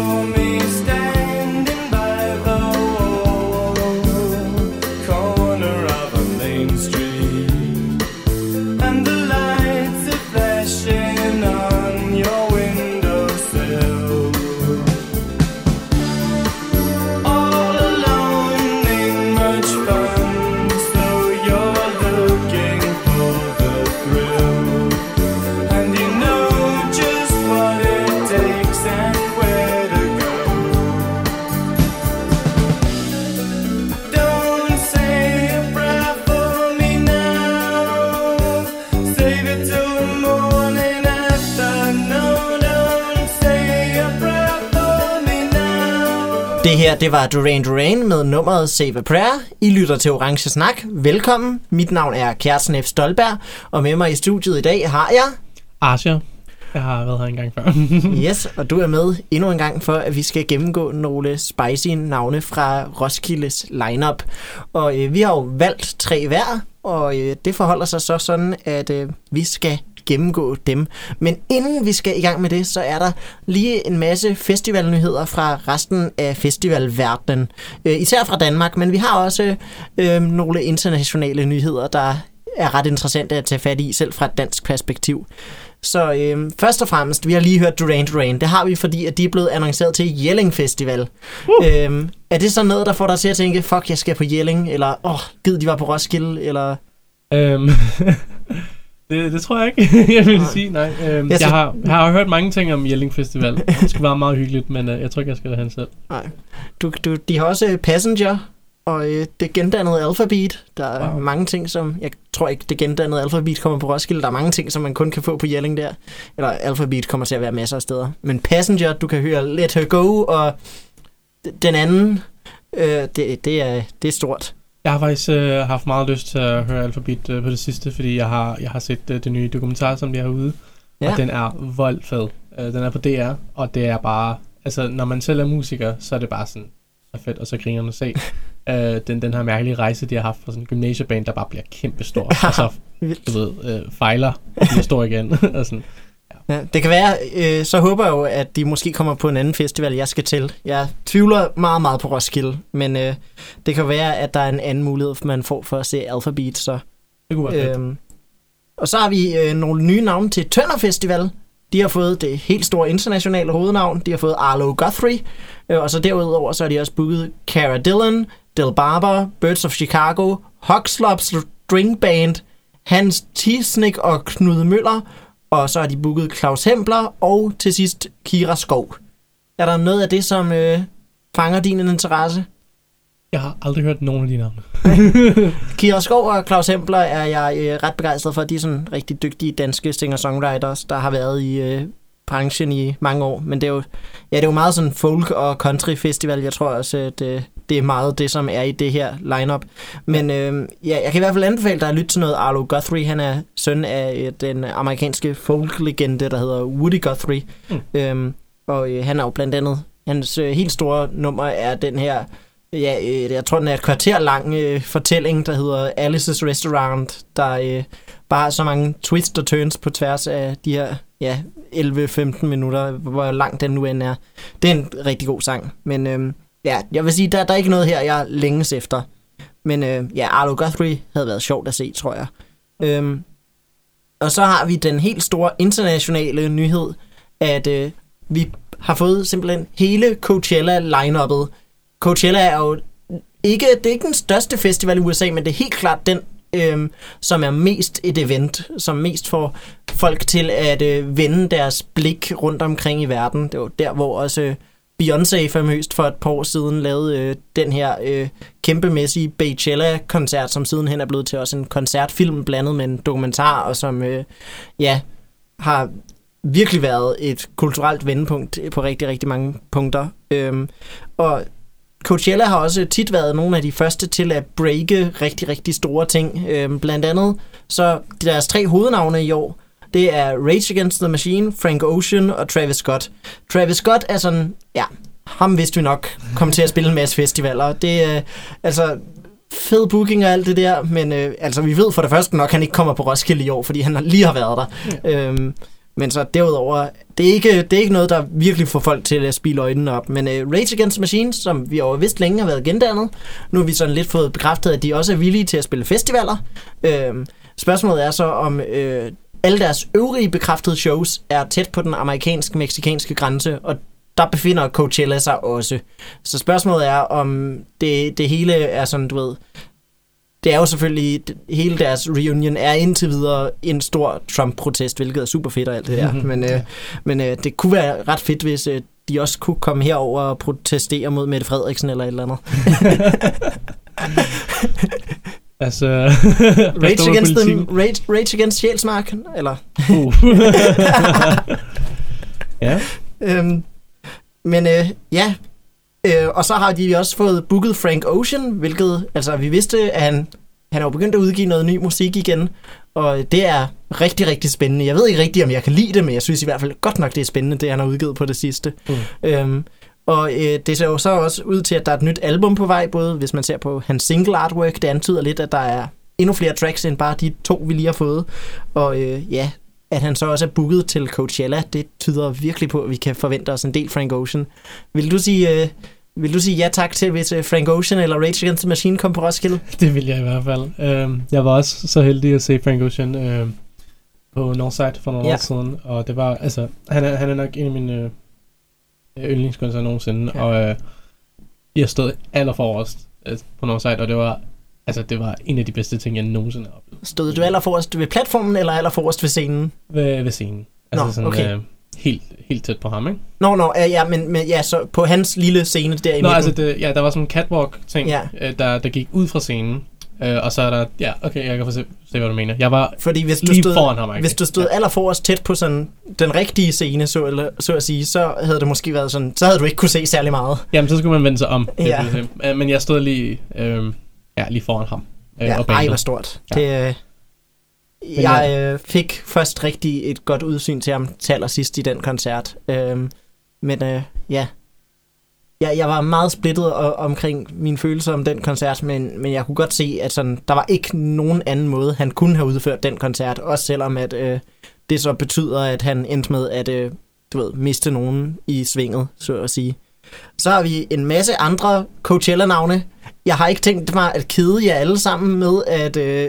me. Det var Duran Duran med nummeret Save a Prayer. I lytter til Orange Snak. Velkommen. Mit navn er Kjærsen F. Stolberg, og med mig i studiet i dag har jeg... Asher. Jeg har været her en gang før. Yes, og du er med endnu en gang for, at vi skal gennemgå nogle spicy navne fra Roskildes lineup. Og øh, vi har jo valgt tre hver, og øh, det forholder sig så sådan, at øh, vi skal gennemgå dem. Men inden vi skal i gang med det, så er der lige en masse festivalnyheder fra resten af festivalverdenen. Øh, især fra Danmark, men vi har også øh, nogle internationale nyheder, der er ret interessante at tage fat i, selv fra et dansk perspektiv. Så øh, først og fremmest, vi har lige hørt Duran Duran. Det har vi, fordi at de er blevet annonceret til Jelling Festival. Uh. Øh, er det så noget, der får dig til at tænke, fuck, jeg skal på Jelling? Eller, åh, oh, gid, de var på Roskilde? Eller... øhm, det, det tror jeg ikke, jeg vil Nej. sige. Nej. Øhm, Jeg jeg, har, jeg har hørt mange ting om Jelling Festival. Det skal være meget hyggeligt, men øh, jeg tror ikke, jeg skal derhen selv. Nej. Du, du, de har også øh, Passenger og øh, det gendannede alfabet. Der er wow. Mange ting, som... Jeg tror ikke, det gendannede alfabet kommer på Roskilde. Der er mange ting, som man kun kan få på Jelling der. Eller alfabet kommer til at være masser af steder. Men Passenger, du kan høre Let Her Go, og den anden, øh, det, det, er, det er stort. Jeg har faktisk øh, haft meget lyst til at høre Alphabet øh, på det sidste, fordi jeg har, jeg har set øh, det nye dokumentar, som de har ude. Ja. Ja. Og den er voldfed. Øh, den er på DR, og det er bare... Altså, når man selv er musiker, så er det bare sådan så fedt, og så griner at se. øh, den, den her mærkelige rejse, de har haft fra sådan en gymnasieband, der bare bliver kæmpe stor, og så, du ved, øh, fejler, og bliver stor igen. og sådan. Ja, det kan være, øh, så håber jeg jo, at de måske kommer på en anden festival, jeg skal til. Jeg tvivler meget, meget på Roskilde, men øh, det kan være, at der er en anden mulighed, man får for at se Alphabet, så... Det kunne være. Øhm, og så har vi øh, nogle nye navne til Tønder Festival. De har fået det helt store internationale hovednavn. De har fået Arlo Guthrie. Øh, og så derudover så har de også booket Cara Dillon, Del Barber, Birds of Chicago, Huxlop String Band, Hans Tisnik og Knud Møller. Og så har de booket Claus Hempler og til sidst Kira Skov. Er der noget af det, som øh, fanger din interesse? Jeg har aldrig hørt nogen af de navne. Kira Skov og Claus Hempler er jeg øh, ret begejstret for. De er sådan rigtig dygtige danske singer-songwriters, der har været i øh, branchen i mange år. Men det er jo, ja, det er jo meget sådan folk- og country-festival. Jeg tror også, at øh, det er meget det, som er i det her lineup. Men øh, ja, jeg kan i hvert fald anbefale dig at lytte til noget Arlo Guthrie. Han er søn af øh, den amerikanske folk-legende, der hedder Woody Guthrie. Mm. Øhm, og øh, han er jo blandt andet, hans øh, helt store nummer er den her Ja, øh, jeg tror, den er et kvarter lang øh, fortælling, der hedder Alice's Restaurant, der øh, bare har så mange twists og turns på tværs af de her ja, 11-15 minutter, hvor lang den nu end er. Det er en rigtig god sang, men øh, ja, jeg vil sige, der, der er ikke noget her, jeg længes efter. Men øh, ja, Arlo Guthrie havde været sjovt at se, tror jeg. Øhm, og så har vi den helt store internationale nyhed, at øh, vi har fået simpelthen hele Coachella lineuppet. Coachella er jo ikke, det er ikke den største festival i USA, men det er helt klart den, øh, som er mest et event, som mest får folk til at øh, vende deres blik rundt omkring i verden. Det var der, hvor også øh, Beyoncé famøst for et par år siden lavede øh, den her øh, kæmpemæssige Beychella-koncert, som sidenhen er blevet til også en koncertfilm blandet med en dokumentar, og som øh, ja, har virkelig været et kulturelt vendepunkt på rigtig, rigtig mange punkter. Øhm, og Coachella har også tit været nogle af de første til at breake rigtig, rigtig store ting. Øhm, blandt andet, så deres tre hovednavne i år, det er Rage Against the Machine, Frank Ocean og Travis Scott. Travis Scott er sådan, ja, ham vidste vi nok kom til at spille en masse festivaler. Det er, øh, altså, fed booking og alt det der, men øh, altså, vi ved for det første nok, at han ikke kommer på Roskilde i år, fordi han lige har været der. Ja. Øhm, men så derudover, det er, ikke, det er ikke noget, der virkelig får folk til at spille øjnene op. Men uh, Rage Against the Machine, som vi over vist længe har været gendannet, nu har vi sådan lidt fået bekræftet, at de også er villige til at spille festivaler. Uh, spørgsmålet er så, om uh, alle deres øvrige bekræftede shows er tæt på den amerikansk-meksikanske grænse, og der befinder Coachella sig også. Så spørgsmålet er, om det, det hele er sådan, du ved... Det er jo selvfølgelig, hele deres reunion er indtil videre en stor Trump-protest, hvilket er super fedt og alt det der. Men, øh, men øh, det kunne være ret fedt, hvis øh, de også kunne komme herover og protestere mod Mette Frederiksen eller et eller andet. Altså, Rage against, them, rage, rage against Sjælsmark, eller... Uh. ja, Øhm, men øh, ja, øh, og så har de også fået booket Frank Ocean, hvilket, altså vi vidste, at han, han jo begyndt at udgive noget ny musik igen, og det er rigtig, rigtig spændende. Jeg ved ikke rigtig, om jeg kan lide det, men jeg synes i hvert fald godt nok, det er spændende, det han har udgivet på det sidste. Mm. Øhm, og øh, det ser jo så også ud til, at der er et nyt album på vej, både hvis man ser på hans single artwork, det antyder lidt, at der er endnu flere tracks end bare de to, vi lige har fået. Og øh, ja, at han så også er booket til Coachella, det tyder virkelig på, at vi kan forvente os en del Frank Ocean. Vil du sige, øh, vil du sige ja tak til, hvis øh, Frank Ocean eller Rage Against the Machine kom på Roskilde? det vil jeg i hvert fald. Øhm, jeg var også så heldig at se Frank Ocean øhm, på Northside for nogle Ja. år siden, og det var, altså, han er, han er nok en af mine yndlingskunstnere nogensinde, Ja. og øh, jeg stod allerforrest øh, på Northside, og det var, altså, det var en af de bedste ting, jeg nogensinde har oplevet Stod du allerforrest ved platformen, eller allerforrest ved scenen? ved, ved scenen. Altså Nå, sådan, okay. øh, helt, helt tæt på ham, ikke? Nå, nå, ja, ja, men, men ja, så på hans lille scene der i Nå, midten. altså, det, ja, der var sådan en catwalk-ting, ja. øh, der, der gik ud fra scenen, øh, og så er der, ja, okay, jeg kan se, se hvad du mener. Jeg var Fordi hvis du stod, foran ham, ikke? hvis du stod ja. allerforrest tæt på sådan den rigtige scene, så, eller, så at sige, så havde det måske været sådan, så havde du ikke kunne se særlig meget. Jamen, så skulle man vende sig om. Ja. Ja. Øh, Men jeg stod lige, øh, ja, lige foran ham. Øh, Ja, og ej, hvor stort. Ja. Det, øh, jeg øh, fik først rigtig et godt udsyn til ham til allersidst i den koncert. Øhm, men øh, ja, jeg, jeg var meget splittet og, omkring mine følelser om den koncert, men, men jeg kunne godt se, at sådan, der var ikke nogen anden måde, han kunne have udført den koncert, også selvom at, øh, det så betyder, at han endte med at øh, du ved, miste nogen i svinget, så at sige. Så har vi en masse andre Coachella-navne. Jeg har ikke tænkt mig at kede jer alle sammen med at øh,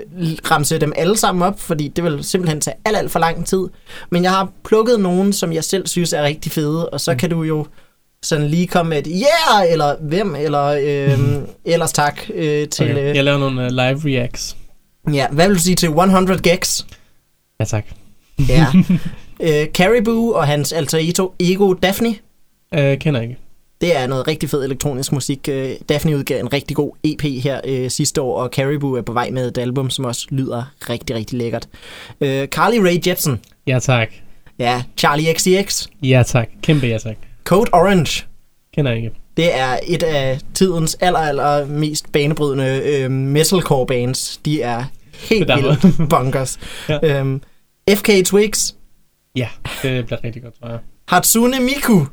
ramse dem alle sammen op, fordi det vil simpelthen tage alt, alt for lang tid. Men jeg har plukket nogen, som jeg selv synes er rigtig fede, og så Mm. kan du jo sådan lige komme med et yeah, eller hvem, eller øh, ellers tak øh, til... Okay. Øh, Jeg laver nogle uh, live reacts. ja, hvad vil du sige til 100 Gex? Ja, tak. Ja. øh, Caribou og hans alter ego, ego Daphne. Øh, kender ikke. Det er noget rigtig fed elektronisk musik. Øh, Daphne udgav en rigtig god EP her øh, sidste år, og Caribou er på vej med et album, som også lyder rigtig, rigtig lækkert. Øh, Carly Rae Jepsen. Ja, tak. Ja, Charlie XCX. Ja, tak. Kæmpe ja, tak. Code Orange. Kender ikke. Det er et af tidens aller, aller mest banebrydende øh, metalcore bands. De er helt vildt bonkers. Ja. øhm, FK Twigs. Ja, det bliver rigtig godt, tror jeg. Hatsune Miku.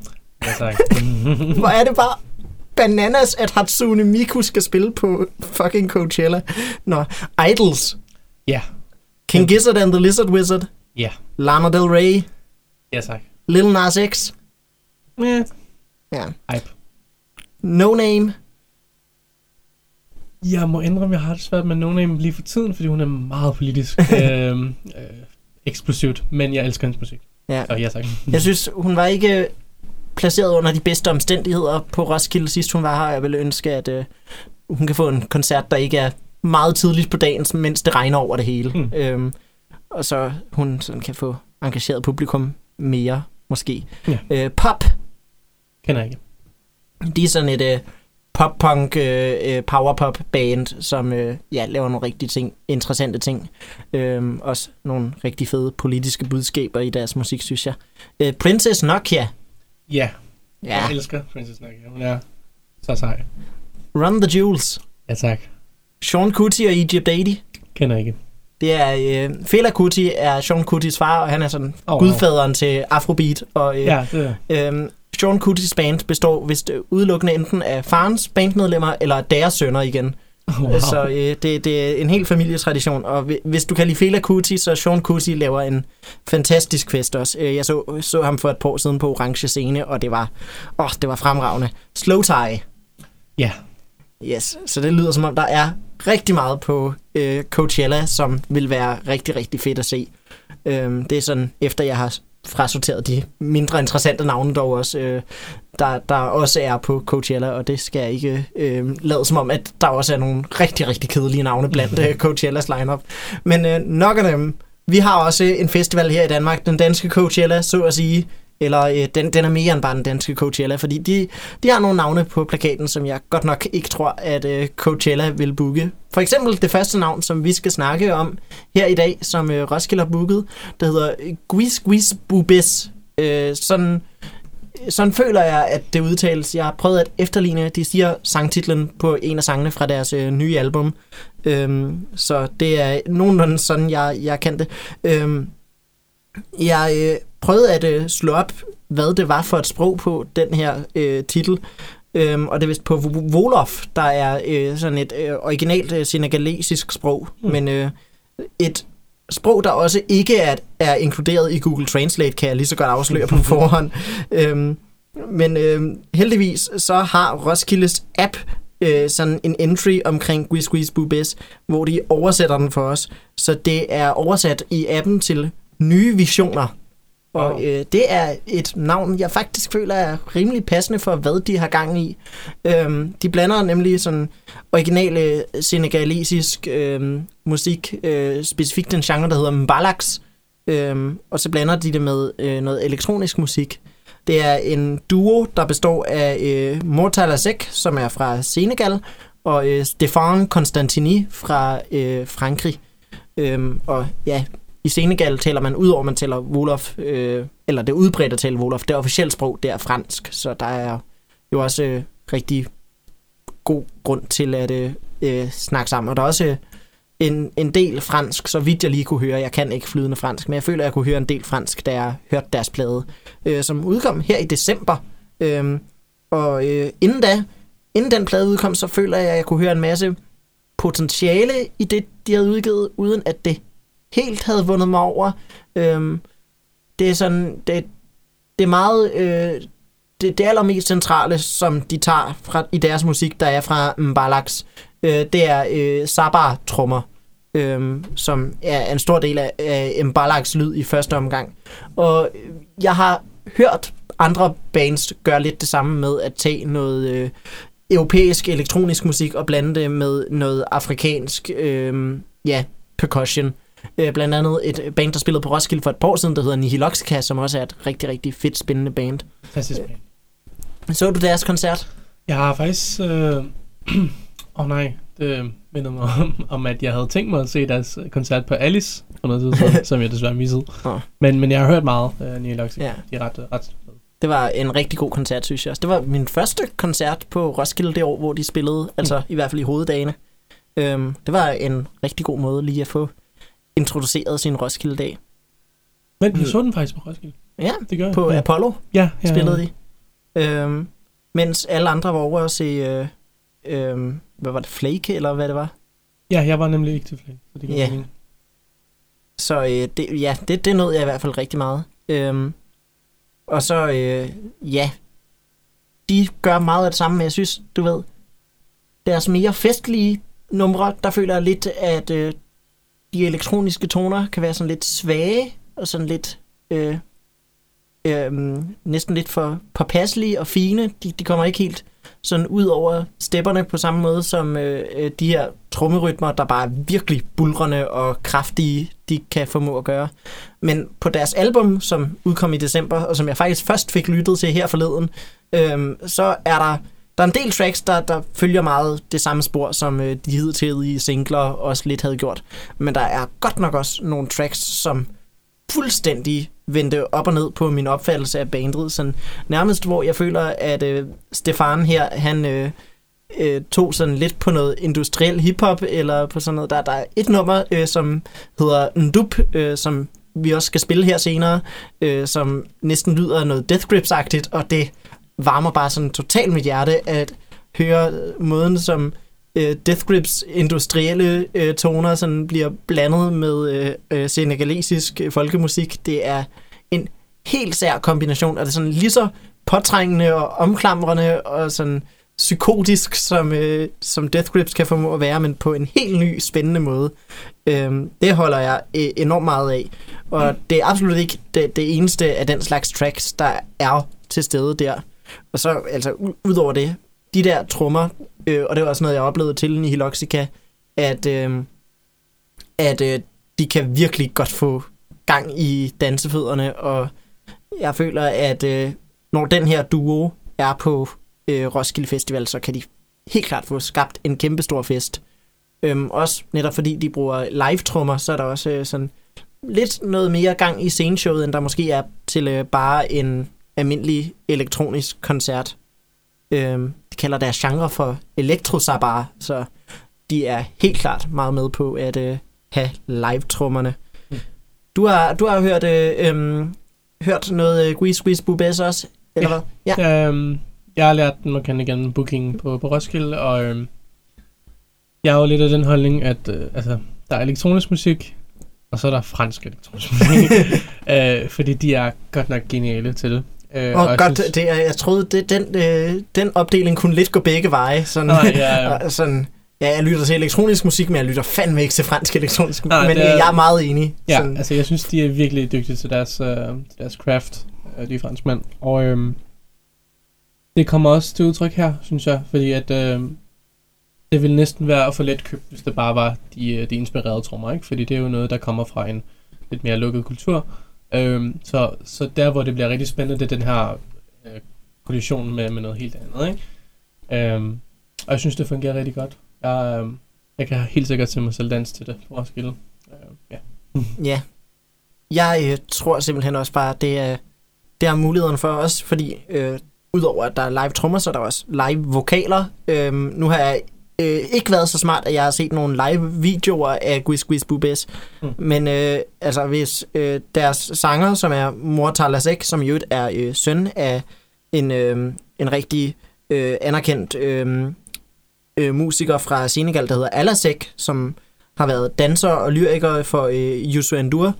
Ja, tak. Hvor er det bare bananas, at Hatsune Miku skal spille på fucking Coachella. Nå, Idols. ja, King Gizzard and the Lizard Wizard. ja. Lana Del Rey. Ja, tak. Lil Nas X. Ja. Ja. Hype. No Name. Jeg må indrømme, jeg har det svært med No Name lige for tiden, fordi hun er meget politisk øh, øh, eksplosivt, men jeg elsker hendes musik. Ja. Så ja, tak. Jeg synes, hun var ikke placeret under de bedste omstændigheder på Roskilde sidst hun var her. Jeg ville ønske, at øh, hun kan få en koncert, der ikke er meget tidligt på dagen, mens det regner over det hele. Mm. Øhm, og så hun sådan kan få engageret publikum mere, måske. Ja. Øh, pop. Kender ikke. De er sådan et øh, pop-punk, øh, øh, power-pop band, som øh, ja, laver nogle rigtig ting, interessante ting. Øhm, også nogle rigtig fede politiske budskaber i deres musik, synes jeg. Øh, Princess Nokia. Ja, Ja, jeg elsker Princess Nokia. Hun er så sej. Run the Jewels. Ja, tak. Sean Kuti og Egypt 80. Kender ikke. Det er, øh, Fela Kuti er Sean Kutis far, og han er sådan Oh, oh, gudfaderen til Afrobeat. Og øh, Ja, det er. øh, Sean Kutis band består vist øh, udelukkende enten af farens bandmedlemmer, eller deres sønner igen. Wow. Så øh, det, det er en helt familietradition, og hvi- hvis du kan lide Fela Kuti, så Sean Kuti laver en fantastisk fest også. Øh, Jeg så, så ham for et par år siden på Orange Scene, og det var, åh, det var fremragende. Slow Tie. Ja. Yes, så det lyder som om, der er rigtig meget på øh, Coachella, som vil være rigtig, rigtig fedt at se. Øhm, det er sådan, efter jeg har frasorteret de mindre interessante navne dog også, øh, der, der også er på Coachella, og det skal jeg ikke øh, lade som om, at der også er nogle rigtig, rigtig kedelige navne blandt øh, Coachellas lineup. Men øh, nok af dem. Vi har også en festival her i Danmark, den danske Coachella, så at sige, eller øh, den, den er mere end bare den danske Coachella, fordi de, de har nogle navne på plakaten, som jeg godt nok ikke tror, at øh, Coachella vil booke. For eksempel det første navn, som vi skal snakke om her i dag, som øh, Roskilde har booket, det hedder øh, Guis Guis Bubis. Øh, sådan, sådan føler jeg, at det udtales. Jeg har prøvet at efterligne, de siger sangtitlen på en af sangene fra deres øh, nye album. Øhm, så det er nogenlunde sådan, jeg, jeg kan det. Øhm, jeg øh, prøvede at øh, slå op, hvad det var for et sprog på den her øh, titel. Øhm, og det er vist på Wolof, der er øh, sådan et øh, originalt øh, senegalesisk sprog, mm. Men øh, et sprog, der også ikke er, er inkluderet i Google Translate, kan jeg lige så godt afsløre på forhånd. Øhm, men øh, heldigvis så har Roskildes app øh, sådan en entry omkring Guis Guis Bubes, hvor de oversætter den for os. Så det er oversat i appen til nye visioner. Og Wow. øh, det er et navn, jeg faktisk føler er rimelig passende for, hvad de har gang i. Øhm, de blander nemlig sådan originale senegalesisk øhm, musik, øh, specifikt den genre, der hedder mbalax, øhm, og så blander de det med øh, noget elektronisk musik. Det er en duo, der består af øh, Mortal Azek, som er fra Senegal, og øh, Stéphane Constantini fra øh, Frankrig. Øhm, og ja, i Senegal taler man, udover man taler Wolof, øh, eller det udbredte tale Wolof, det officielle sprog, det er fransk, så der er jo også øh, rigtig god grund til at øh, øh, snakke sammen. Og der er også øh, en, en del fransk, så vidt jeg lige kunne høre. Jeg kan ikke flydende fransk, men jeg føler, at jeg kunne høre en del fransk, da jeg hørte deres plade, øh, som udkom her i december. Øh, og øh, inden da, inden den plade udkom, så føler jeg, at jeg kunne høre en masse potentiale i det, de havde udgivet, uden at det helt havde vundet mig over. Øhm, det er sådan, det, det er meget, øh, det, det allermest centrale, som de tager fra, i deres musik, der er fra Mbalax, øh, det er øh, Sabar-trummer, øh, som er en stor del af, af Mbalax lyd i første omgang. Og jeg har hørt andre bands gøre lidt det samme med at tage noget øh, europæisk elektronisk musik og blande det med noget afrikansk, øh, ja, percussion. Øh, blandt andet et band, der spillede på Roskilde for et par år siden, der hedder Nihiloxica, som også er et rigtig, rigtig fedt, spændende band. Fantastisk band. Så du deres koncert? Jeg har faktisk... Åh øh... oh, nej, det minder mig om, om, at jeg havde tænkt mig at se deres koncert på Alice for noget tid siden, som jeg desværre missede. Nå. Men, men jeg har hørt meget Neil Luxig. Ja. De er ret, ret fede. Det var en rigtig god koncert, synes jeg også. Det var min første koncert på Roskilde det år, hvor de spillede, altså i hvert fald i hoveddagene. Øhm, det var en rigtig god måde lige at få introduceret sin Roskilde-dag. Men jeg Mm. så den faktisk på Roskilde. Ja, Det gør jeg. på ja. Apollo ja, ja, spillede de. Øhm, mens alle andre var over at se, øh, øh, hvad var det, Flake, eller hvad det var? Ja, jeg var nemlig ikke til flere. Så det Ja. mening. Så øh, det, ja, det, det nåede jeg i hvert fald rigtig meget. Øhm, og så, øh, ja, de gør meget af det samme, men jeg synes, du ved, deres mere festlige numre, der føler jeg lidt, at øh, de elektroniske toner kan være sådan lidt svage, og sådan lidt, øh, øh, næsten lidt for påpasselige og fine. De, de kommer ikke helt sådan ud over stepperne på samme måde som øh, de her trommerytmer, der bare er virkelig bulrende og kraftige, de kan formå at gøre. Men på deres album, som udkom i december, og som jeg faktisk først fik lyttet til her forleden, øh, så er der, der er en del tracks, der, der følger meget det samme spor, som øh, de hidtidige singler også lidt havde gjort. Men der er godt nok også nogle tracks, som fuldstændig vendte op og ned på min opfattelse af bandet. Sådan, nærmest hvor jeg føler, at øh, Stefan her, han øh, øh, tog sådan lidt på noget industriel hiphop, eller på sådan noget. Der, der er et nummer, øh, som hedder Ndup, øh, som vi også skal spille her senere, øh, som næsten lyder noget Death Grips-agtigt, og det varmer bare sådan totalt mit hjerte at høre måden, som øh, Death Grips industrielle øh, toner sådan bliver blandet med øh, øh, senegalesisk øh, folkemusik. Det er en helt sær kombination, og det er sådan lige så påtrængende og omklamrende og sådan psykotisk, som, øh, som Death Grips kan formå at være, men på en helt ny, spændende måde. Øhm, det holder jeg øh, enormt meget af. Og det er absolut ikke det, det eneste af den slags tracks, der er til stede der. Og så, altså, u- udover det, de der trommer, øh, og det var også noget, jeg oplevede til i Hiloxica, at, øh, at øh, de kan virkelig godt få gang i dansefødderne, og jeg føler, at øh, når den her duo er på øh, Roskilde Festival, så kan de helt klart få skabt en kæmpe stor fest. Øhm, også netop fordi de bruger live-trummer, så er der også øh, sådan lidt noget mere gang i sceneshowet, end der måske er til øh, bare en almindelig elektronisk koncert. Øhm, de kalder deres genre for elektrosabar, så de er helt klart meget med på at øh, have live-trummerne. Mm. Du har, du har hørt, øh, øhm, hørt noget øh, Guis Guis Bubes også, eller hvad? Ja. Ja. Øhm, jeg har lært den kende igennem booking på, på Roskilde, og øhm, jeg har jo lidt af den holdning, at øh, altså, der er elektronisk musik, og så er der fransk elektronisk musik, øh, fordi de er godt nok geniale til det. Øh, Og godt, synes- det, jeg troede, det, den, øh, den opdeling kunne lidt gå begge veje. Sådan, Nej, ja, ja. sådan, ja, jeg lytter til elektronisk musik, men jeg lytter fandme ikke til fransk elektronisk musik. Men øh, er- jeg er meget enig. Ja, Sådan, altså jeg synes, de er virkelig dygtige til deres, øh, deres craft, øh, de franskmænd. Og øhm, det kommer også til udtryk her, synes jeg, fordi at øh, det ville næsten være for let købt, hvis det bare var de, øh, de inspirerede trommer, ikke? Fordi det er jo noget, der kommer fra en lidt mere lukket kultur. Øhm, så, så der, hvor det bliver rigtig spændende, det er den her øh, kollision med, med noget helt andet, ikke? Øhm, og jeg synes, det fungerer rigtig godt. Jeg, øh, jeg kan helt sikkert se mig selv danse til det på Roskilde. Øh, ja. Ja. Jeg øh, tror simpelthen også bare, det er, det er muligheden for os, fordi øh, udover at der er live trommer, så er der også live vokaler. Øh, nu har jeg øh, ikke været så smart, at jeg har set nogle live videoer af Guis Guis Bubes, Mm. men øh, altså hvis øh, deres sanger, som er Mortar Lasek, som øvrigt er øh, søn af en, øh, en rigtig øh, anerkendt øh, øh, musiker fra Senegal, der hedder Alasek, som har været danser og lyriker for øh, Youssou N'Dour,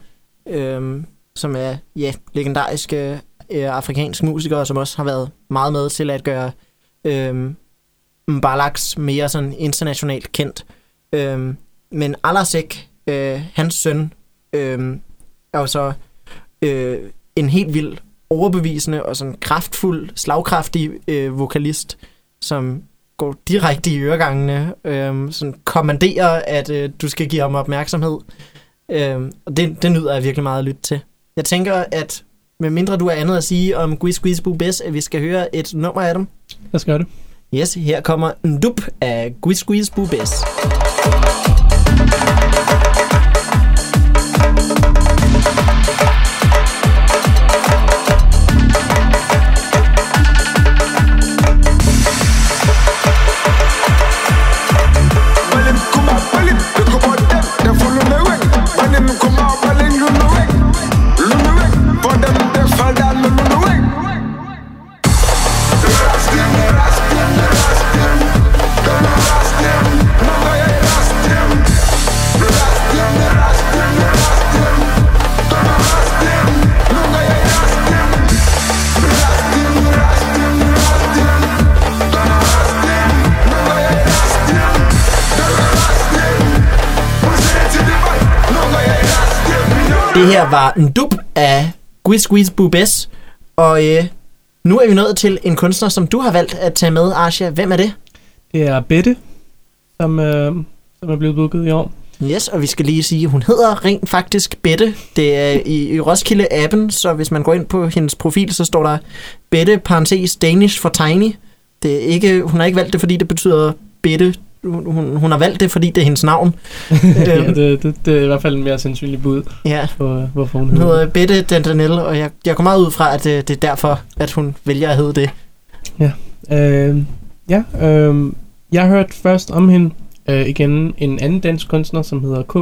øh, som er ja, legendariske øh, afrikansk musiker, som også har været meget med til at gøre øh, Mbalaks mere sådan internationalt kendt. Øhm, men Alasek, øh, hans søn, øh, er jo så øh, en helt vild overbevisende og sådan kraftfuld, slagkraftig øh, vokalist, som går direkte i øregangene, øh, sådan kommanderer, at øh, du skal give ham opmærksomhed. Øh, og det, det nyder jeg virkelig meget at lytte til. Jeg tænker, at med mindre du har andet at sige om Guis Boo Bess, at vi skal høre et nummer af dem. Lad os gøre det. Yes, her kommer en dup af Squeeze Guis Bubes. Det her var en dup af Guis Guis Bubes, og øh, nu er vi nået til en kunstner, som du har valgt at tage med, Arsha. Hvem er det? Det er Bette, som, øh, som er blevet booket i år. Yes, og vi skal lige sige, at hun hedder rent faktisk Bette. Det er i, i Roskilde-appen, så hvis man går ind på hendes profil, så står der Bette, parentes Danish for tiny. Det er ikke, hun har ikke valgt det, fordi det betyder Bette. Hun, hun, hun har valgt det, fordi det er hendes navn. ja, Øhm. det, det, det er i hvert fald en mere sandsynlig bud Ja, på, øh, hvorfor hun hun hedder hedder Bette Dantanelle, og jeg, jeg går meget ud fra, at det, det er derfor, at hun vælger at hedde det. Øh, ja, øh, jeg hørte først om hende øh, igen en anden dansk kunstner, som hedder K.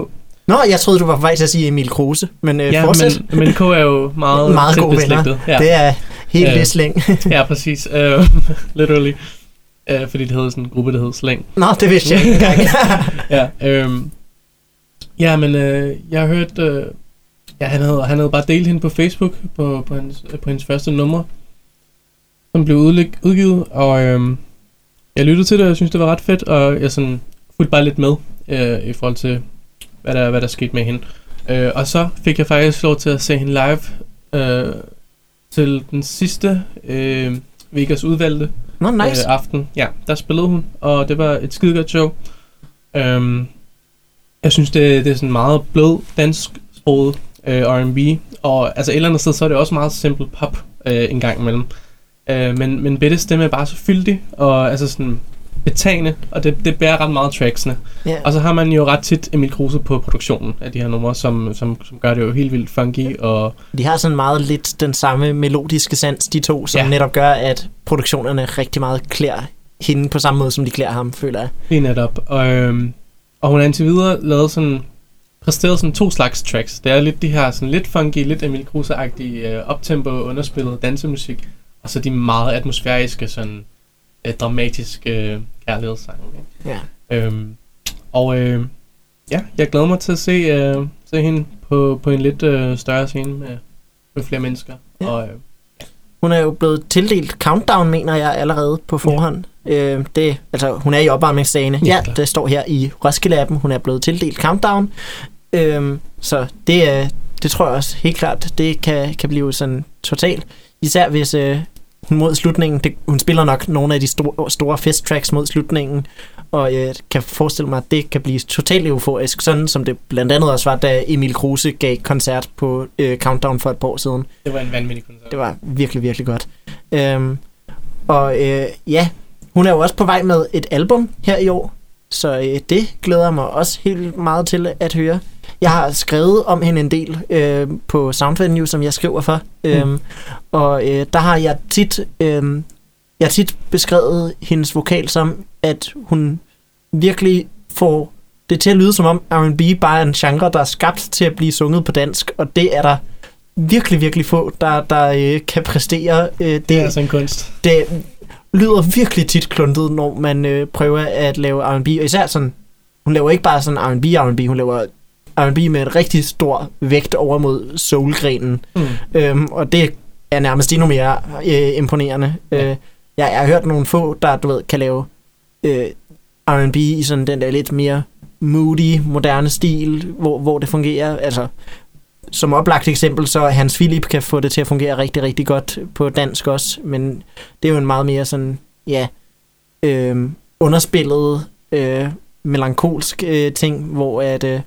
Nå, jeg troede, du var på vej til at sige Emil Kruse, men øh, ja, fortsæt. men, men K er jo meget, Meget gode venner. Ja. Det er helt Øh. øh. slæng. ja, præcis. Uh, literally. Øh, fordi det hed sådan en gruppe, der hed Slæng. Nå, det vidste jeg ikke engang. ja, øhm, ja, men øh, jeg har hørt, øh, ja, han havde, han havde bare delt hende på Facebook, på, på, hans, på hendes første nummer, som blev udlig, udgivet, og øhm, jeg lyttede til det, og jeg synes, det var ret fedt, og jeg sådan fulgte bare lidt med, øh, i forhold til, hvad der, hvad der skete med hende. Øh, og så fik jeg faktisk lov til at se hende live øh, til den sidste øh, Vegas udvalgte, Nå, nice. øh, aften. Ja, der spillede hun, og det var et skidegodt show. Øhm, jeg synes, det, det er sådan meget blød dansk sproget øh, R&B, og altså et eller andet sted, så er det også meget simpel pop øh, en gang imellem. Øh, men, men Bettes stemme er bare så fyldig, og altså sådan betagende, og det, det bærer ret meget tracksene. Ja. Og så har man jo ret tit Emil Kruse på produktionen af de her numre, som, som, som gør det jo helt vildt funky, og De har sådan meget lidt den samme melodiske sans, de to, som ja. netop gør, at produktionerne rigtig meget klæder hende på samme måde, som de klæder ham, føler jeg. Lige netop. Og, øhm, og hun har indtil videre lavet sådan, præsteret sådan to slags tracks. Det er lidt de her sådan lidt funky, lidt Emil Kruse-agtige øh, optempo, underspillet dansemusik, og så de meget atmosfæriske, sådan øh, dramatiske øh, kærlighedssange. Ikke? Ja. Øhm, og øh, ja, jeg glæder mig til at se, øh, se hende på, på en lidt øh, større scene med, med flere mennesker. Ja. Og, øh, Hun er jo blevet tildelt Countdown, mener jeg, allerede på forhånd. Ja. Øh, det, altså, hun er i opvarmningsdagene. Ja, Ja, det står her i Roskilde-appen. Hun er blevet tildelt Countdown. Øh, så det, er, det tror jeg også helt klart, det kan, kan blive sådan totalt. Især hvis øh, mod slutningen, det, hun spiller nok nogle af de store, store festtracks mod slutningen, og jeg kan forestille mig, at det kan blive totalt euforisk, sådan som det blandt andet også var, da Emil Kruse gav koncert på øh, Countdown for et par år siden. det var en vanvittig koncert. Det var virkelig, virkelig godt. Øhm, og øh, ja, hun er jo også på vej med et album her i år, så øh, det glæder jeg mig også helt meget til at høre. Jeg har skrevet om hende en del øh, på Soundvenue, som jeg skriver for. Øhm, og øh, der har jeg tit, øh, jeg har tit beskrevet hendes vokal som, at hun virkelig får det til at lyde som om R&B bare er en genre, der er skabt til at blive sunget på dansk, og det er der virkelig, virkelig få, der, der øh, kan præstere. Øh, det, Det er altså en kunst. det lyder virkelig tit kluntet, når man øh, prøver at lave R&B, og især sådan, hun laver ikke bare sådan R&B, R&B, hun laver R&B med en rigtig stor vægt over mod soulgrenen, Mm. øhm, og det er nærmest endnu mere øh, imponerende. Ja. Øh, jeg, jeg har hørt nogle få, der du ved, kan lave øh, R&B i sådan den der lidt mere moody, moderne stil, hvor, hvor det fungerer. Altså, som oplagt eksempel, så Hans Philip kan få det til at fungere rigtig, rigtig godt på dansk også, men det er jo en meget mere sådan, ja, øh, underspillet, øh, melankolsk øh, ting, hvor at, øh,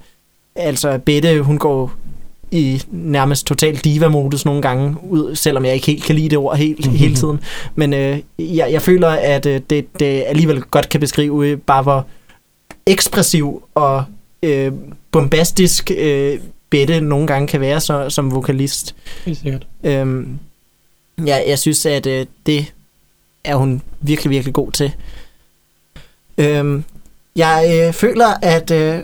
altså Bette, hun går i nærmest total diva-modus nogle gange, ud, selvom jeg ikke helt kan lide det ord helt, Mhm. hele tiden. Men øh, jeg, jeg føler, at øh, det, det alligevel godt kan beskrive øh, bare, hvor ekspressiv og øh, bombastisk øh, Bette nogle gange kan være så, som vokalist. Helt sikkert. Øhm, ja, jeg synes, at øh, det er hun virkelig, virkelig god til. Øhm, jeg øh, føler, at øh,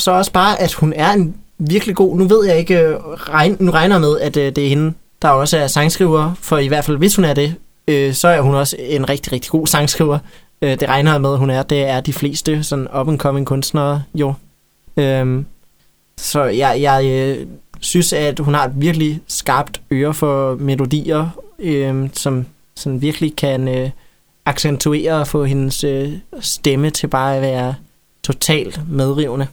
så også bare, at hun er en virkelig god... Nu ved jeg ikke... Øh, regn, nu regner jeg med, at øh, det er hende, der også er sangskriver, for i hvert fald, hvis hun er det, øh, så er hun også en rigtig, rigtig god sangskriver. Øh, det regner jeg med, at hun er. Det er de fleste sådan up-and-coming kunstnere jo. Øhm, så jeg, jeg øh, synes, at hun har et virkelig skarpt øre for melodier, øh, som, som virkelig kan øh, accentuere og få hendes øh, stemme til bare at være totalt medrivende.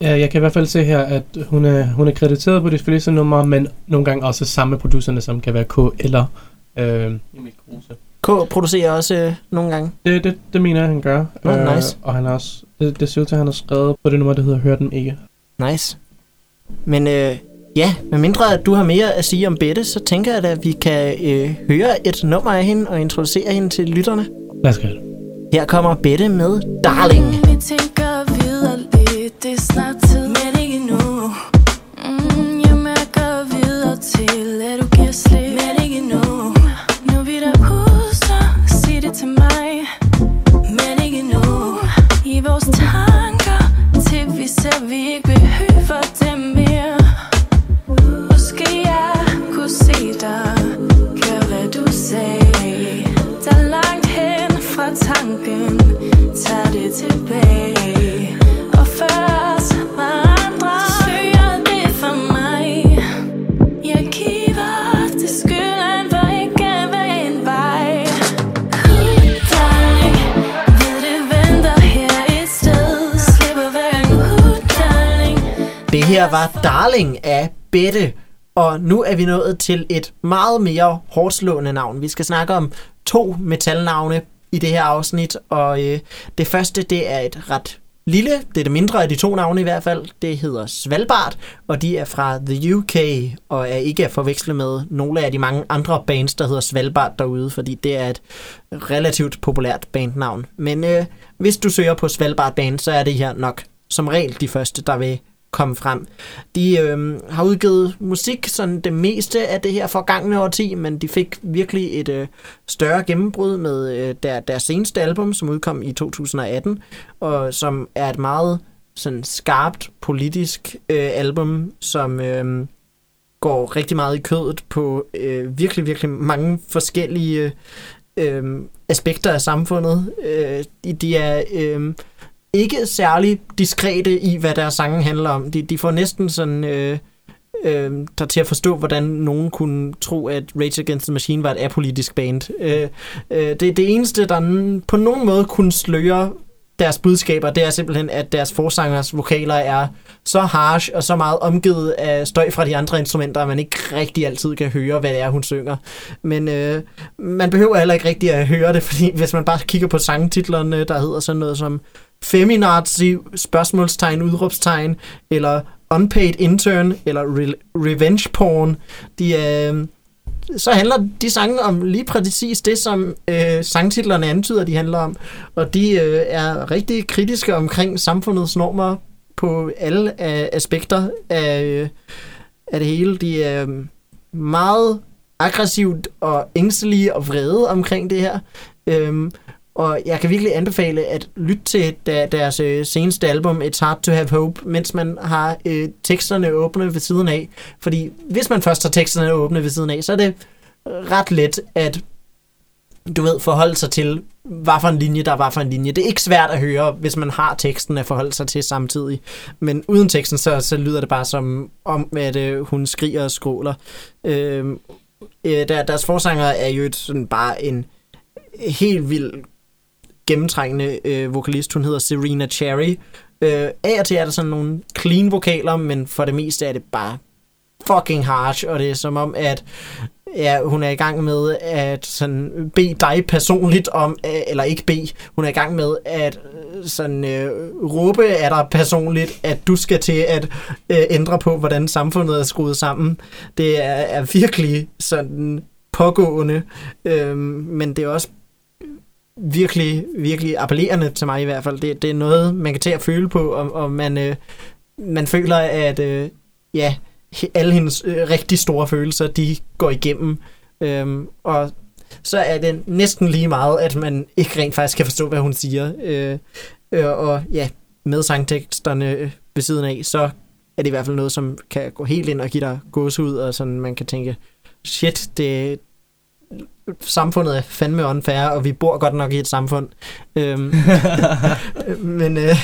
Ja, jeg kan i hvert fald se her, at hun er, hun er krediteret på de fleste numre, men nogle gange også sammen med producerne, som kan være K eller øh, Emil Kruse. K producerer også øh, nogle gange. Det, det, det mener jeg, han gør. Øh, Nå, nice. Og han har også, det, det ser ud til, at han har skrevet på det nummer, der hedder Hør dem ikke. Nice. Men øh, ja, med mindre at du har mere at sige om Bette, så tænker jeg da, at vi kan øh, høre et nummer af hende og introducere hende til lytterne. Lad os gøre det. Her kommer Bette med Darling. Lidt, det er snart tid, men ikke nu. Mm, jeg mærker videre til, at du giver slip, men ikke nu. Nu vi der puster, sig det til mig, men ikke nu. I vores tanker, til vi ser, vi ikke behøver dem mere. Måske jeg kunne se dig, gør hvad du sagde. Der er langt hen fra tanken Tag det tilbage her var Darling af Bette, og nu er vi nået til et meget mere hårdslående navn. Vi skal snakke om to metalnavne i det her afsnit, og øh, det første, det er et ret lille, det er det mindre af de to navne i hvert fald. Det hedder Svalbard, og de er fra The UK, og er ikke at forveksle med nogle af de mange andre bands, der hedder Svalbard derude, fordi det er et relativt populært bandnavn. Men øh, hvis du søger på Svalbard Band, så er det her nok som regel de første, der vil komme frem. De øh, har udgivet musik sådan det meste af det her forgangne årti, men de fik virkelig et øh, større gennembrud med øh, der, deres seneste album, som udkom i 2018, og som er et meget sådan skarpt politisk øh, album, som øh, går rigtig meget i kødet på øh, virkelig, virkelig mange forskellige øh, aspekter af samfundet. Øh, de, er øh, ikke særlig diskrete i, hvad deres sange handler om. De, de får næsten sådan... Øh, øh, der til at forstå, hvordan nogen kunne tro, at Rage Against the Machine var et apolitisk band. Øh, øh, det, det eneste, der på nogen måde kunne sløre deres budskaber, det er simpelthen, at deres forsangers vokaler er så harsh og så meget omgivet af støj fra de andre instrumenter, at man ikke rigtig altid kan høre, hvad det er, hun synger. Men øh, man behøver heller ikke rigtig at høre det, fordi hvis man bare kigger på sangtitlerne, der hedder sådan noget som Feminazi, spørgsmålstegn, udråbstegn, eller Unpaid Intern, eller re- Revenge Porn, de øh, så handler de sange om lige præcis det, som øh, sangtitlerne antyder, de handler om. Og de øh, er rigtig kritiske omkring samfundets normer på alle øh, aspekter af, øh, af det hele. De er øh, meget aggressivt og ængstelige og vrede omkring det her. Øh, og jeg kan virkelig anbefale at lytte til deres øh, seneste album, It's Hard to Have Hope, mens man har øh, teksterne åbne ved siden af. Fordi hvis man først har teksterne åbne ved siden af, så er det ret let at du ved, forholde sig til, hvad for en linje der var for en linje. Det er ikke svært at høre, hvis man har teksten at forholde sig til samtidig. Men uden teksten, så, så lyder det bare som om, at øh, hun skriger og skråler. Øh, øh, der, deres forsanger er jo et, sådan bare en helt vild gennemtrængende øh, vokalist. Hun hedder Serena Cherry. Øh, af og til er der sådan nogle clean vokaler, men for det meste er det bare fucking harsh, og det er som om, at ja, hun er i gang med at sådan bede dig personligt om, øh, eller ikke bede, hun er i gang med at øh, sådan øh, råbe af dig personligt, at du skal til at øh, ændre på, hvordan samfundet er skruet sammen. Det er, er virkelig sådan pågående, øh, men det er også virkelig, virkelig appellerende til mig i hvert fald. Det, det er noget, man kan til at føle på, og, og man, øh, man føler, at øh, ja, alle hendes øh, rigtig store følelser, de går igennem. Øhm, og så er det næsten lige meget, at man ikke rent faktisk kan forstå, hvad hun siger. Øh, øh, og ja, med sangteksterne øh, ved siden af, så er det i hvert fald noget, som kan gå helt ind og give dig gåsehud, og sådan man kan tænke, shit, det, samfundet er fandme unfair, og vi bor godt nok i et samfund. Øhm, men øh,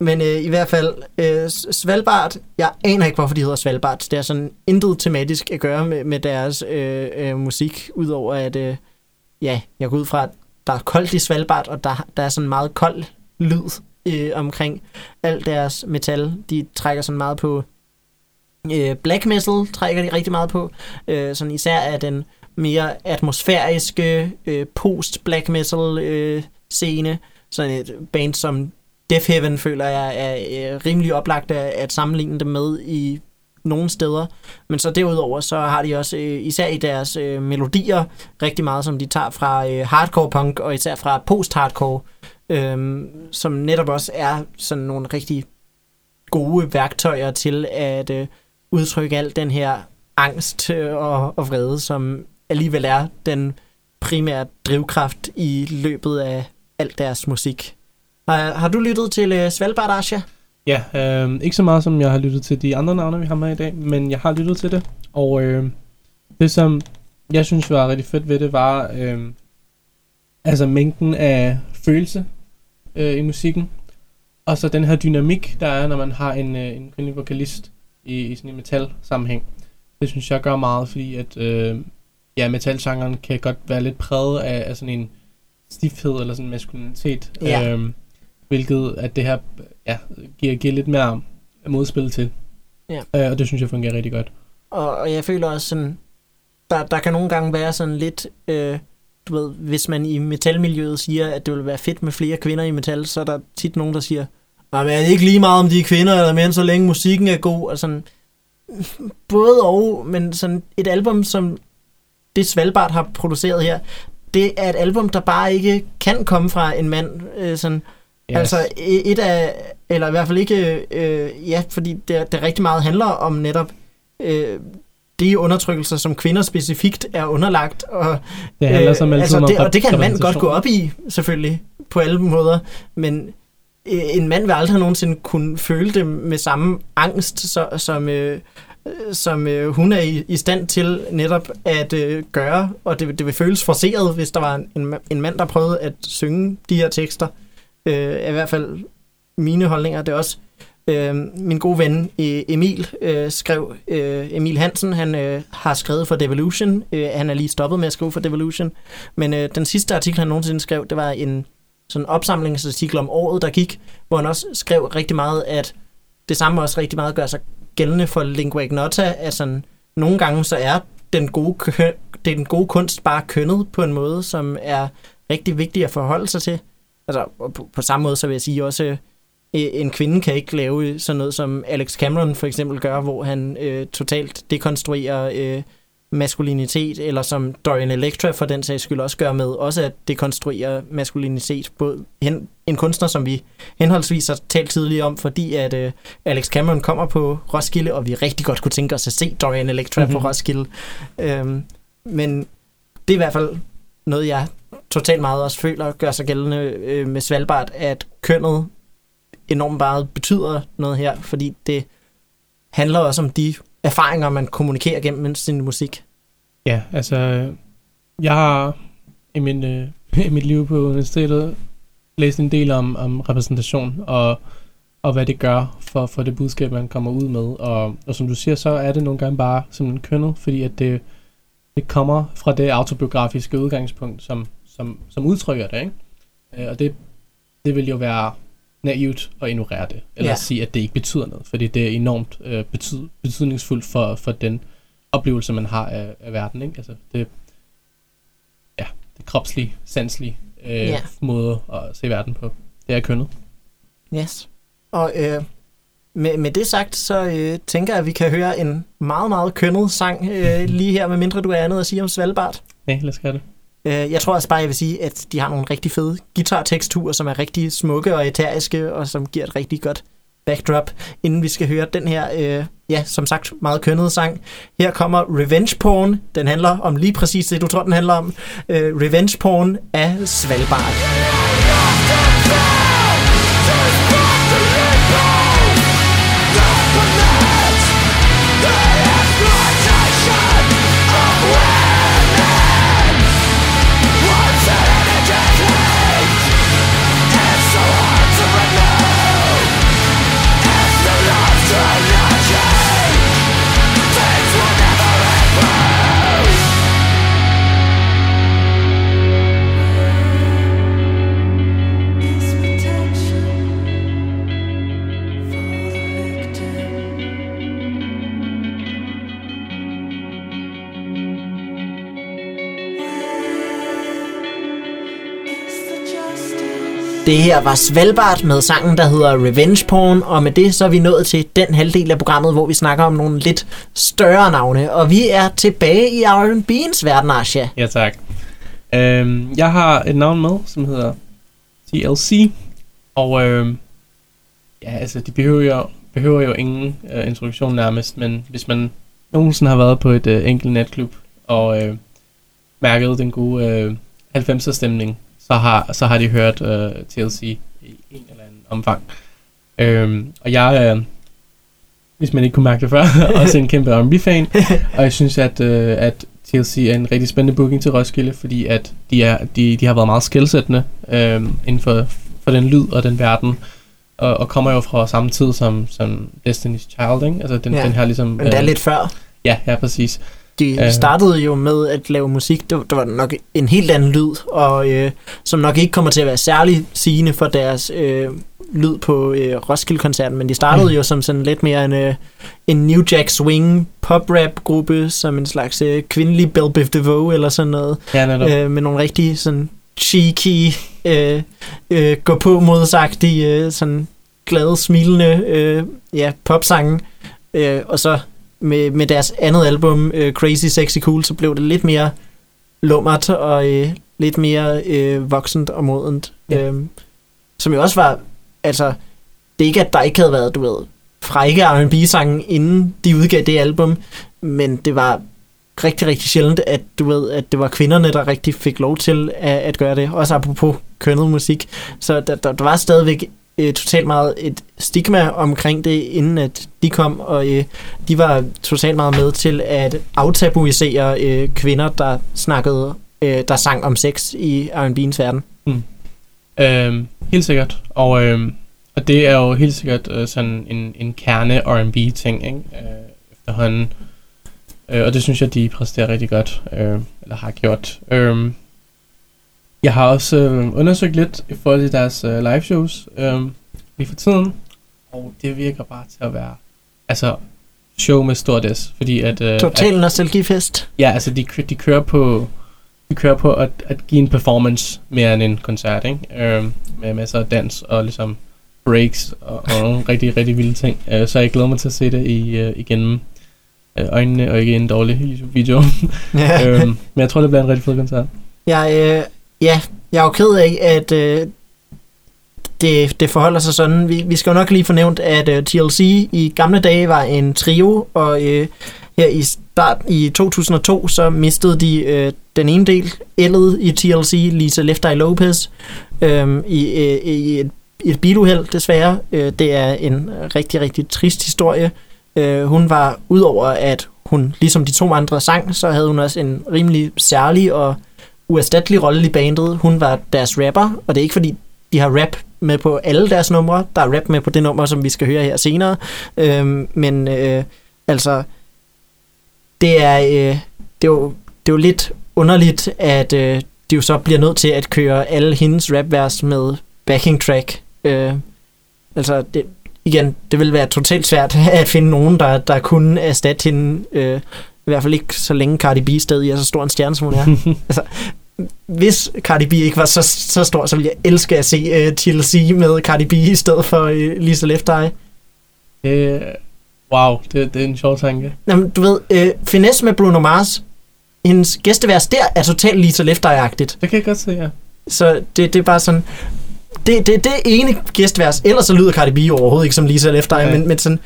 men øh, i hvert fald, øh, Svalbard, jeg aner ikke, hvorfor de hedder Svalbard. Det er sådan intet tematisk at gøre med, med deres øh, øh, musik, udover at, øh, ja, jeg går ud fra, at der er koldt i Svalbard, og der, der er sådan meget kold lyd øh, omkring alt deres metal. De trækker sådan meget på øh, black metal, trækker de rigtig meget på. Øh, sådan især af den mere atmosfæriske øh, post-black metal øh, scene. Sådan et band som Death Heaven føler jeg er øh, rimelig oplagt at, at sammenligne dem med i nogle steder. Men så derudover, så har de også, øh, især i deres øh, melodier, rigtig meget, som de tager fra øh, hardcore punk, og især fra post-hardcore, øh, som netop også er sådan nogle rigtig gode værktøjer til at øh, udtrykke al den her angst øh, og, og vrede, som alligevel er den primære drivkraft i løbet af alt deres musik. Har, har du lyttet til øh, Svalbard, Asja? Ja, øh, ikke så meget som jeg har lyttet til de andre navne, vi har med i dag, men jeg har lyttet til det. Og øh, det, som jeg synes var rigtig fedt ved det, var, øh, altså mængden af følelse øh, i musikken, og så den her dynamik, der er, når man har en, øh, en kvindelig vokalist i, i sådan en metal-sammenhæng. Det synes jeg gør meget, fordi at øh, ja, metalgenren kan godt være lidt præget af, af sådan en stifthed eller sådan en maskulinitet, Ja. øh, hvilket at det her ja, giver, giver lidt mere modspil til. Ja. Øh, og det synes jeg fungerer rigtig godt. Og, og jeg føler også sådan, der, der kan nogle gange være sådan lidt, øh, du ved, hvis man i metalmiljøet siger, at det vil være fedt med flere kvinder i metal, så er der tit nogen, der siger, Nej, men er det ikke lige meget, om de er kvinder eller mænd, så længe musikken er god? Og sådan, både og, men sådan et album, som det Svalbard har produceret her, det er et album, der bare ikke kan komme fra en mand. Øh, sådan, Yes. Altså et af, eller i hvert fald ikke, øh, ja, fordi det, det rigtig meget handler om netop øh, de undertrykkelser, som kvinder specifikt er underlagt. Og, det handler som altid altså om det, og det kan en mand godt gå op i, selvfølgelig, på alle måder, men øh, Øh, en mand vil aldrig nogensinde kunne føle det med samme angst, så, som, øh, som øh, hun er i, i stand til netop at øh, gøre, og det, det vil føles forceret, hvis der var en, en, en mand, der prøvede at synge de her tekster. Øh, er i hvert fald mine holdninger. Det er også øh, min gode ven øh, Emil øh, skrev, øh, Emil Hansen, han øh, har skrevet for Devolution. Øh, han er lige stoppet med at skrive for Devolution. Men øh, den sidste artikel, han nogensinde skrev, det var en sådan opsamlingsartikel om året, der gik, hvor han også skrev rigtig meget, at det samme også rigtig meget gør sig gældende for lingua ignota, at sådan, nogle gange så er den gode, kø, den gode kunst bare kønnet på en måde, som er rigtig vigtig at forholde sig til. Altså, på, på samme måde, så vil jeg sige også, øh, en kvinde kan ikke lave sådan noget, som Alex Cameron for eksempel gør, hvor han øh, totalt dekonstruerer øh, maskulinitet, eller som Dorian Electra for den sags skyld også gør med, også at dekonstruere maskulinitet. Både hen, en kunstner, som vi henholdsvis har talt tidligere om, fordi at øh, Alex Cameron kommer på Roskilde, og vi rigtig godt kunne tænke os at se Dorian Electra mm-hmm. på Mhm. Roskilde. Øhm, men det er i hvert fald noget, jeg totalt meget også føler gør sig gældende øh, med Svalbard, at kønnet enormt meget betyder noget her, fordi det handler også om de erfaringer, man kommunikerer gennem sin musik. Ja, altså, jeg har i, min, øh, i mit liv på universitetet læst en del om, om repræsentation og, og hvad det gør for, for det budskab, man kommer ud med. Og, og som du siger, så er det nogle gange bare sådan kønnet, fordi at det, det kommer fra det autobiografiske udgangspunkt, som, som, som udtrykker det, ikke? Øh, og det, det vil jo være naivt at ignorere det, eller Ja. ja. sige, at det ikke betyder noget, fordi det er enormt øh, betyd, betydningsfuldt for, for den oplevelse, man har af, af verden. Ikke? Altså, det, ja, det kropslige, sanselige øh, Ja. ja. måde at se verden på. Det er kønnet. Yes. Og øh, med, med det sagt, så øh, tænker jeg, at vi kan høre en meget, meget kønnet sang øh, lige her, med mindre du er andet at sige om Svalbard. Nej, lad os gøre det. Øh, jeg tror også bare, jeg vil sige, at de har nogle rigtig fede guitarteksturer, som er rigtig smukke og eteriske, og som giver et rigtig godt backdrop, inden vi skal høre den her, øh, ja, som sagt, meget kønnede sang. Her kommer Revenge Porn. Den handler om lige præcis det, du tror, den handler om. Øh, Revenge Porn af Svalbard. Yeah, Det her var Svalbard med sangen, der hedder Revenge Porn, og med det så er vi nået til den halvdel af programmet, hvor vi snakker om nogle lidt større navne, og vi er tilbage i R&B'ens verden, Asha. Ja, tak. Øhm, jeg har et navn med, som hedder TLC. Og øhm, ja, altså, de behøver jo, behøver jo ingen øh, introduktion nærmest, men hvis man nogensinde har været på et øh, enkelt natklub og øh, mærket den gode øh, 90'er stemning, så har, så har de hørt øh, TLC i en eller anden omfang. Øhm, og jeg er, hvis man ikke kunne mærke det før, også en kæmpe R&B-fan, og jeg synes, at, øh, at TLC er en rigtig spændende booking til Roskilde, fordi at de, er, de, de har været meget skældsættende øh, inden for, for den lyd og den verden, og, og kommer jo fra samme tid som, som Destiny's Child, ikke? Altså den, Ja, den her ligesom... Men det er lidt før. Ja, ja, præcis. De startede jo med at lave musik, der, der var nok en helt anden lyd, og øh, som nok ikke kommer til at være særlig sigende for deres øh, lyd på øh, Roskilde-koncerten, men de startede Mm. jo som sådan lidt mere en, øh, en New Jack Swing pop-rap-gruppe, som en slags øh, kvindelig Belle Biv DeVoe eller sådan noget, Ja, øh, med nogle rigtig sådan cheeky, øh, øh, gå på modsagtige, øh, sådan glade, smilende øh, ja, popsange, øh, og så med, med deres andet album, øh, Crazy Sexy Cool, så blev det lidt mere lummert og øh, lidt mere øh, voksent og modent. Ja. Ja. Øh, som jo også var, altså, det er ikke, at der ikke havde været, du ved, frække R&B-sange, inden de udgav det album, men det var rigtig, rigtig sjældent, at du ved, at det var kvinderne, der rigtig fik lov til at, at gøre det. Også apropos kønnet musik. Så der, der, der var stadigvæk øh, totalt meget et stigma omkring det, inden at de kom, og øh, de var totalt meget med til at aftabuisere øh, kvinder, der snakkede, øh, der sang om sex i R&B'ens verden. Mm. Øhm, helt sikkert. Og, øhm, og det er jo helt sikkert øh, sådan en, en kerne R&B ting, ikke? Øh, efterhånden. Øh, og det synes jeg, de præsterer rigtig godt, øh, eller har gjort. Øh, jeg har også øh, undersøgt lidt i forhold til deres øh, live shows øh, lige for tiden, og det virker bare til at være altså show med stort S, fordi at, øh, at Total nostalgifest. Ja, altså de, de kører på de kører på at, at give en performance mere end en koncert, ikke? Øhm, med masser af dans og ligesom breaks og, og nogle rigtig, rigtig vilde ting. Øh, så jeg glæder mig til at se det i, øh, igennem øh, øjnene og ikke en dårlig YouTube-video. Ja. øhm, men jeg tror, det bliver en rigtig fed koncert. Jeg, øh, ja, jeg er jo ked af, at øh, det, det forholder sig sådan. Vi, vi skal jo nok lige fornævnt, at øh, TLC i gamle dage var en trio, og øh, her i start i 2002, så mistede de øh, den ene del, L'et i TLC, Lisa Left Eye Lopez, øh, i, øh, i et, et biluheld desværre. Øh, det er en rigtig, rigtig trist historie. Øh, hun var, udover at hun, ligesom de to andre sang, så havde hun også en rimelig særlig og uerstattelig rolle i bandet. Hun var deres rapper, og det er ikke fordi, de har rap med på alle deres numre. Der er rap med på det nummer, som vi skal høre her senere. Øhm, men øh, altså, det er, øh, det, er jo, det er jo lidt underligt, at øh, de jo så bliver nødt til at køre alle hendes rapvers med backing track. Øh, altså, det, igen, det vil være totalt svært at finde nogen, der, der kunne erstatte hende. Øh, i hvert fald ikke så længe Cardi B stadig er så stor en stjerne, som hun er. altså, hvis Cardi B ikke var så, så stor, så ville jeg elske at se uh, TLC med Cardi B i stedet for uh, Lisa Left Eye. Øh, wow, det, det er en sjov tanke. Jamen, du ved, uh, Finesse med Bruno Mars, hendes gæstevers der er totalt Lisa Left Eye-agtigt. Det kan jeg godt se, ja. Så det, det er bare sådan... Det, det, det ene gæstvers, ellers så lyder Cardi B overhovedet ikke som Lisa Left Eye, Nej. men, men sådan,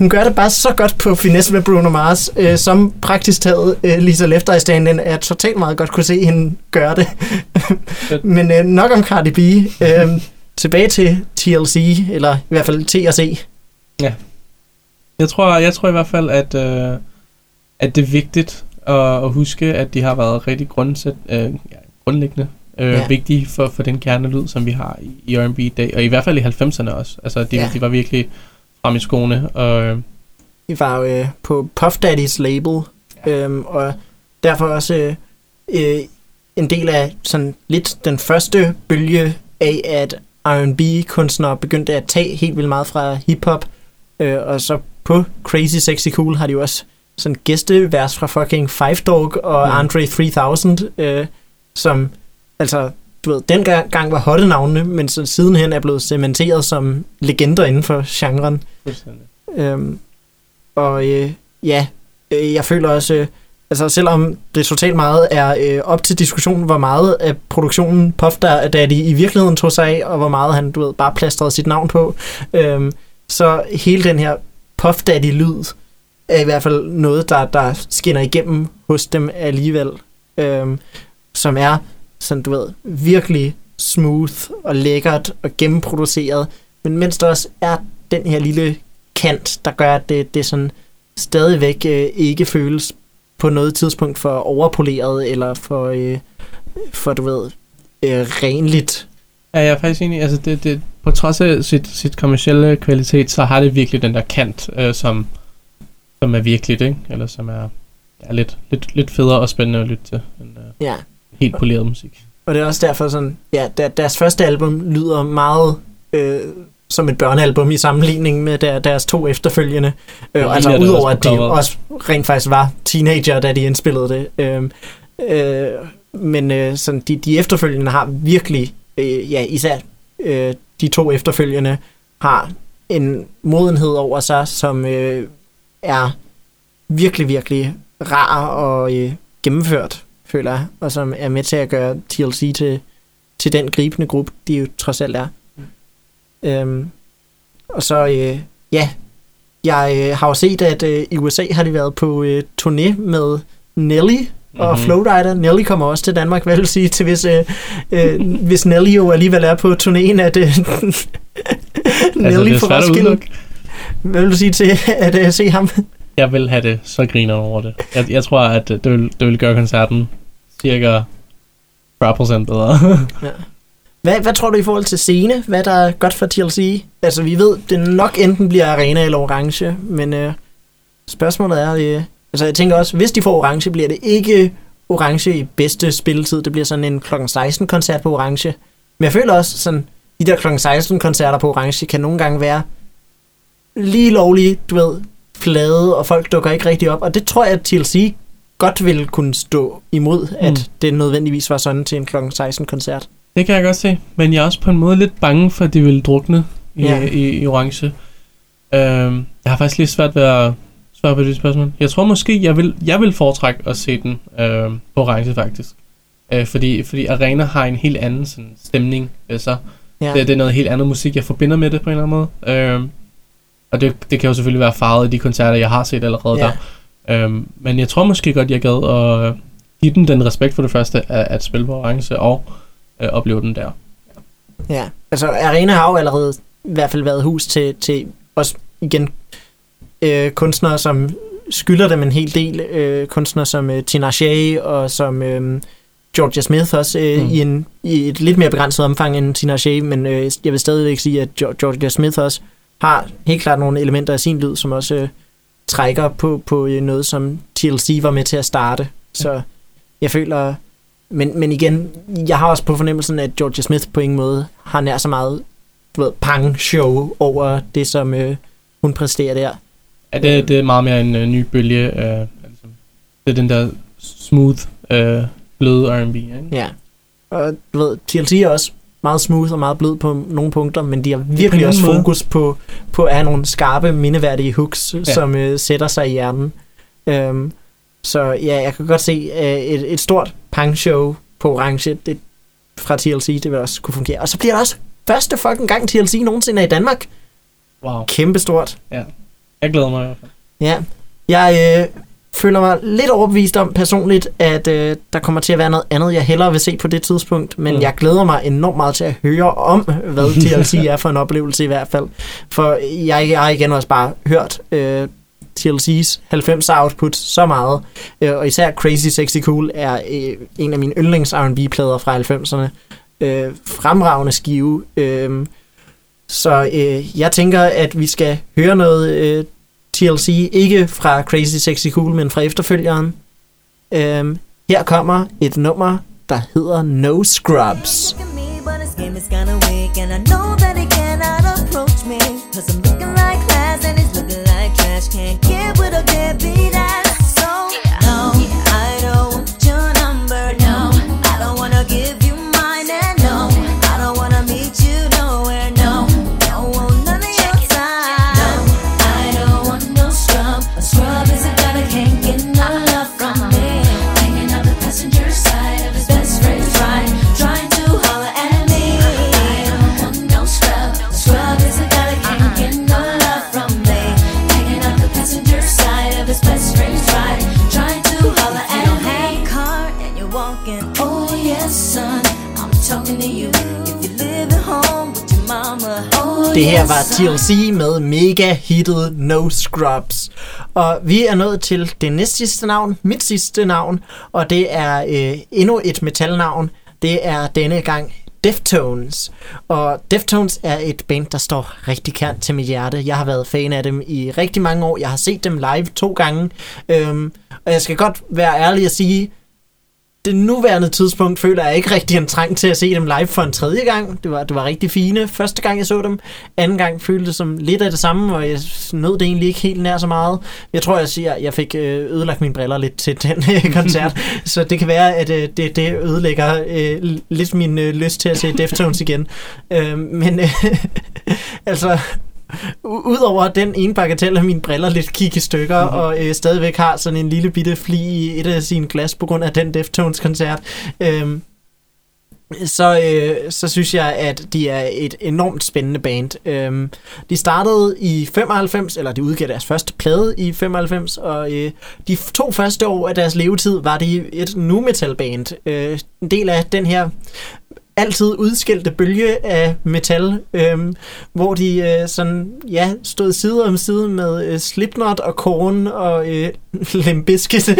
hun gør det bare så godt på finesse med Bruno Mars, øh, som praktisk taget øh, Lisa Left Eye stand er totalt meget godt kunne se hende gøre det. men øh, nok om Cardi B. Øh, tilbage til TLC, eller i hvert fald TLC. Jeg tror, jeg tror i hvert fald, at, øh, at det er vigtigt at, at huske, at de har været rigtig grundsæt, øh, ja, grundlæggende øh, Ja. ja. vigtige for, for den kernelyd, som vi har i, i R&B i dag, og i hvert fald i 90'erne også. Altså, de, Ja. ja. de var virkelig frem i skoene, og øh, Vi var jo øh, på Puff Daddy's label, øhm, og derfor også øh, øh, en del af sådan lidt den første bølge af, at R&B-kunstnere begyndte at tage helt vildt meget fra hiphop, øh, og så på Crazy Sexy Cool har de jo også sådan gæstevers fra fucking Five Dog og Mm. Andre 3000, øh, som altså du ved, dengang gang var hotte navnene, men så sidenhen er blevet cementeret som legender inden for genren. Øhm, og øh, ja, øh, jeg føler også, øh, altså selvom det totalt meget er øh, op til diskussion, hvor meget af produktionen Puff Daddy i virkeligheden tog sig af, og hvor meget han, du ved, bare plastrede sit navn på, øhm, så hele den her Puff Daddy-lyd er i hvert fald noget, der, der skinner igennem hos dem alligevel, øhm, som er, sådan du ved, virkelig smooth og lækkert og gennemproduceret, men mens der også er den her lille kant, der gør, at det, det sådan stadigvæk øh, ikke føles på noget tidspunkt for overpoleret, eller for, øh, for du ved, øh, renligt. Ja, jeg er faktisk enig. Altså, det, det, på trods af sit, sit kommercielle kvalitet, så har det virkelig den der kant, øh, som, som er virkeligt, ikke? Eller som er, er lidt, lidt, lidt federe og spændende at lytte til, end øh, Ja. Helt poleret musik. Og det er også derfor sådan, ja, der, deres første album lyder meget øh, som et børnealbum i sammenligning med der, deres to efterfølgende. Øh, Ja, altså udover at de også rent faktisk var teenager, da de indspillede det. Øh, øh, men øh, sådan, de, de efterfølgende har virkelig, øh, ja især øh, de to efterfølgende, har en modenhed over sig, som øh, er virkelig, virkelig rar og øh, gennemført, føler jeg, og som er med til at gøre TLC til, til den gribende gruppe, de jo trods alt er. Øhm, og så, øh, ja, jeg øh, har jo set, at øh, i USA har de været på øh, turné med Nelly og Mhm. Flowrider. Nelly kommer også til Danmark, hvad vil du sige, til hvis, øh, øh, hvis Nelly jo alligevel er på turnéen, at øh, altså, Nelly svært at Roskilde. Hvad vil du sige til at øh, se ham? Jeg vil have det så griner over det. Jeg, jeg tror, at det vil, det vil gøre koncerten cirka 40% bedre. Hvad, hvad tror du i forhold til scene? Hvad der er godt for TLC? Altså, vi ved, det nok enten bliver arena eller orange, men øh, spørgsmålet er... Øh, altså, jeg tænker også, hvis de får orange, bliver det ikke orange i bedste spilletid. Det bliver sådan en kl. 16-koncert på orange. Men jeg føler også, sådan, de der kl. 16-koncerter på orange kan nogle gange være lige lovlige, du ved, flade, og folk dukker ikke rigtig op. Og det tror jeg, at TLC godt ville kunne stå imod, mm. at det nødvendigvis var sådan til en kl. 16-koncert. Det kan jeg godt se, men jeg er også på en måde lidt bange for, at de vil drukne i, Ja. i, i orange. Øhm, jeg har faktisk lidt svært ved at svare på det spørgsmål. Jeg tror måske, jeg vil, jeg vil foretrække at se den øh, på orange faktisk. Øh, fordi, fordi Arena har en helt anden sådan, stemning. Øh, så Ja. det, det er noget helt andet musik, jeg forbinder med det på en eller anden måde. Øh, og det, det kan jo selvfølgelig være farvet i de koncerter, jeg har set allerede Ja. der. Øh, men jeg tror måske godt, jeg gad at give den den respekt for det første, at, at spille på orange og øh, opleve den der. Ja, altså Arena har jo allerede i hvert fald været hus til, til også igen øh, kunstnere, som skylder dem en hel del. Øh, kunstnere som øh, Tina Shea og som øh, Georgia Smith også øh, mm. I, en, i et lidt mere begrænset omfang end Tina Shea, men øh, jeg vil stadigvæk sige, at Geo- Georgia Smith også har helt klart nogle elementer af sin lyd, som også øh, trækker på, på øh, noget, som TLC var med til at starte. Så jeg føler... Men, men igen, jeg har også på fornemmelsen, at Georgia Smith på ingen måde har nær så meget du ved, pang-show over det, som øh, hun præsterer der. Ja, det, det er meget mere en uh, ny bølge. Uh, altså, det er den der smooth, uh, bløde R&B. Ikke? Ja. Og du ved, TLC er også meget smooth og meget blød på nogle punkter, men de har virkelig også måde. fokus på, på at have nogle skarpe, mindeværdige hooks, ja. Ja. som øh, sætter sig i hjernen. Øhm, så ja, jeg kan godt se øh, et, et stort pang-show på orange det, fra TLC, det vil også kunne fungere. Og så bliver det også første fucking gang TLC nogensinde er i Danmark. Wow. Kæmpestort. Jeg glæder mig i hvert fald. Ja, jeg øh, føler mig lidt overbevist om personligt, at øh, der kommer til at være noget andet, jeg hellere vil se på det tidspunkt, men mm. Jeg glæder mig enormt meget til at høre om, hvad TLC er for en oplevelse i hvert fald. For jeg, jeg har igen også bare hørt øh, TLC's 90 output så meget, øh, og især Crazy Sexy Cool er øh, en af mine yndlings R&B-plader fra 90'erne. Øh, fremragende skive. Øh, så øh, jeg tænker, at vi skal høre noget øh, TLC, ikke fra Crazy Sexy Cool, men fra efterfølgeren. Øhm, her kommer et nummer, der hedder No Scrubs. Yeah, Det her var TLC med mega hittet No Scrubs. Og vi er nået til det næst sidste navn, mit sidste navn, og det er øh, endnu et metalnavn. Det er denne gang Deftones. Og Deftones er et band, der står rigtig kært til mit hjerte. Jeg har været fan af dem i rigtig mange år. Jeg har set dem live to gange. Øhm, og jeg skal godt være ærlig at sige, det nuværende tidspunkt føler jeg ikke rigtig en trang til at se dem live for en tredje gang. Det var, det var rigtig fine første gang, jeg så dem. Anden gang følte det som lidt af det samme, og jeg nød det egentlig ikke helt nær så meget. Jeg tror, jeg siger, jeg fik øh, ødelagt mine briller lidt til den øh, koncert, så det kan være, at øh, det, det ødelægger øh, lidt min øh, lyst til at se Deftones igen. Øh, men øh, altså, Udover den ene bagatel af mine briller lidt kigge i stykker, mm-hmm. og øh, stadigvæk har sådan en lille bitte fli i et af sine glas på grund af den Deftones-koncert, øh, så, øh, så synes jeg, at de er et enormt spændende band. Øhm, de startede i 95, eller de udgav deres første plade i 95, og øh, de to første år af deres levetid var de et nu metal band. Øh, en del af den her altid udskilte bølge af metal, øhm, hvor de øh, sådan, ja, stod side om side med øh, Slipknot og Korn og øh, Limp Bizkit.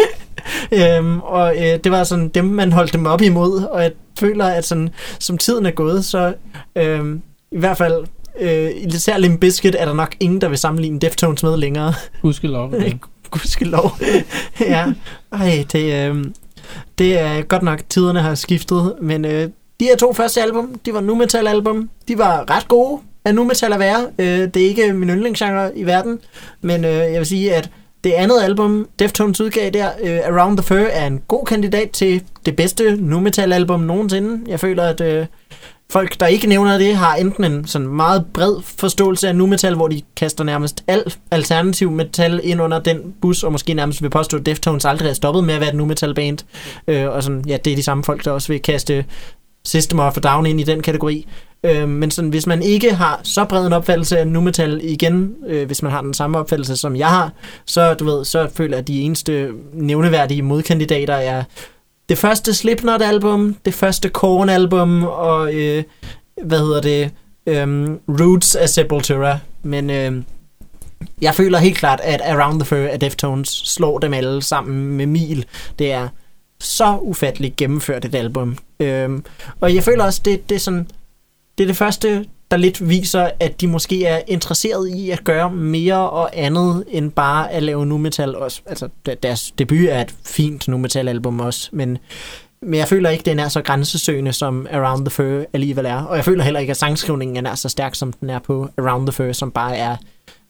øhm, og øh, det var sådan dem, man holdt dem op imod, og jeg føler, at sådan, som tiden er gået, så øh, i hvert fald øh, især Limp Bizkit er der nok ingen, der vil sammenligne Deftones med længere. Gudskelov. Ja. Gudskelov. ja. Ej, det, øh, det er godt nok, tiderne har skiftet, men øh, de her to første album, de var nu metal album. De var ret gode af nu metal at være. Øh, det er ikke min yndlingsgenre i verden, men øh, jeg vil sige, at det andet album, Deftones udgav der, uh, Around the Fur, er en god kandidat til det bedste nu metal album nogensinde. Jeg føler, at uh, folk, der ikke nævner det, har enten en sådan meget bred forståelse af nu metal, hvor de kaster nærmest al alternativ metal ind under den bus, og måske nærmest vil påstå, at Deftones aldrig er stoppet med at være et nu metal band. Uh, og sådan, ja, det er de samme folk, der også vil kaste System of a Down ind i den kategori. Øh, men sådan, hvis man ikke har så bred en opfattelse af nu metal igen, øh, hvis man har den samme opfattelse, som jeg har, så, du ved, så føler jeg, at de eneste nævneværdige modkandidater er det første Slipknot-album, det første Korn-album, og øh, hvad hedder det, øh, Roots af Sepultura. Men øh, jeg føler helt klart, at Around the Fur af Deftones slår dem alle sammen med mil. Det er så ufatteligt gennemført et album. Øhm, og jeg føler også, det, det er sådan, det er det første, der lidt viser, at de måske er interesseret i at gøre mere og andet, end bare at lave nu metal også. Altså, deres debut er et fint nu metal album også, men, men jeg føler ikke, den er så grænsesøgende, som Around the Fur alligevel er. Og jeg føler heller ikke, at sangskrivningen er så stærk, som den er på Around the Fur, som bare er,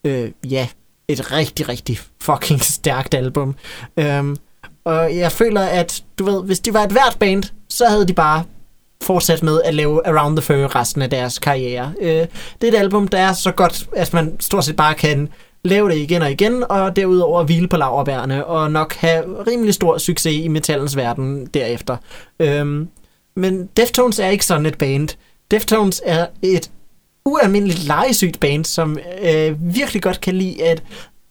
øh, ja, et rigtig, rigtig fucking stærkt album. Øhm, og jeg føler, at du ved, hvis de var et hvert band, så havde de bare fortsat med at lave Around the Fur resten af deres karriere. Øh, det er et album, der er så godt, at man stort set bare kan lave det igen og igen, og derudover hvile på laverbærene, og nok have rimelig stor succes i metallens verden derefter. Øhm, men Deftones er ikke sådan et band. Deftones er et ualmindeligt legesygt band, som øh, virkelig godt kan lide at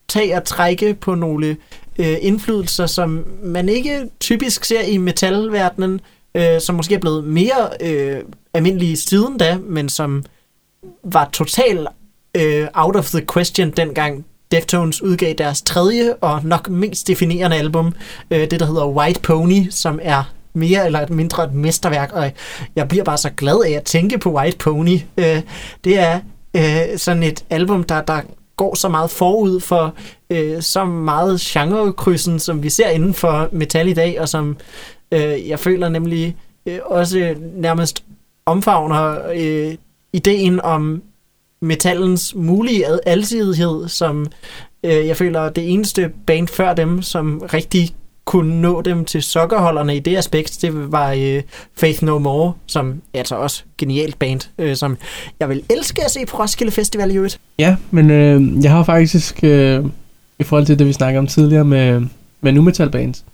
tage og trække på nogle øh, indflydelser, som man ikke typisk ser i metalverdenen, øh, som måske er blevet mere øh, almindelige siden da, men som var totalt øh, out of the question dengang Deftones udgav deres tredje og nok mest definerende album, øh, det der hedder White Pony, som er mere eller mindre et mesterværk, og jeg bliver bare så glad af at tænke på White Pony. Øh, det er øh, sådan et album, der, der går så meget forud for øh, så meget genrekrydsen, som vi ser inden for metal i dag, og som øh, jeg føler nemlig øh, også nærmest omfavner øh, ideen om metallens mulige alsidighed, som øh, jeg føler det eneste band før dem, som rigtig kunne nå dem til sokkerholderne i det aspekt, det var øh, Faith No More, som er altså også genialt band, øh, som jeg vil elske at se på Roskilde Festival i øvrigt. Ja, men øh, jeg har faktisk, øh, i forhold til det, vi snakkede om tidligere med, med nu metal bands,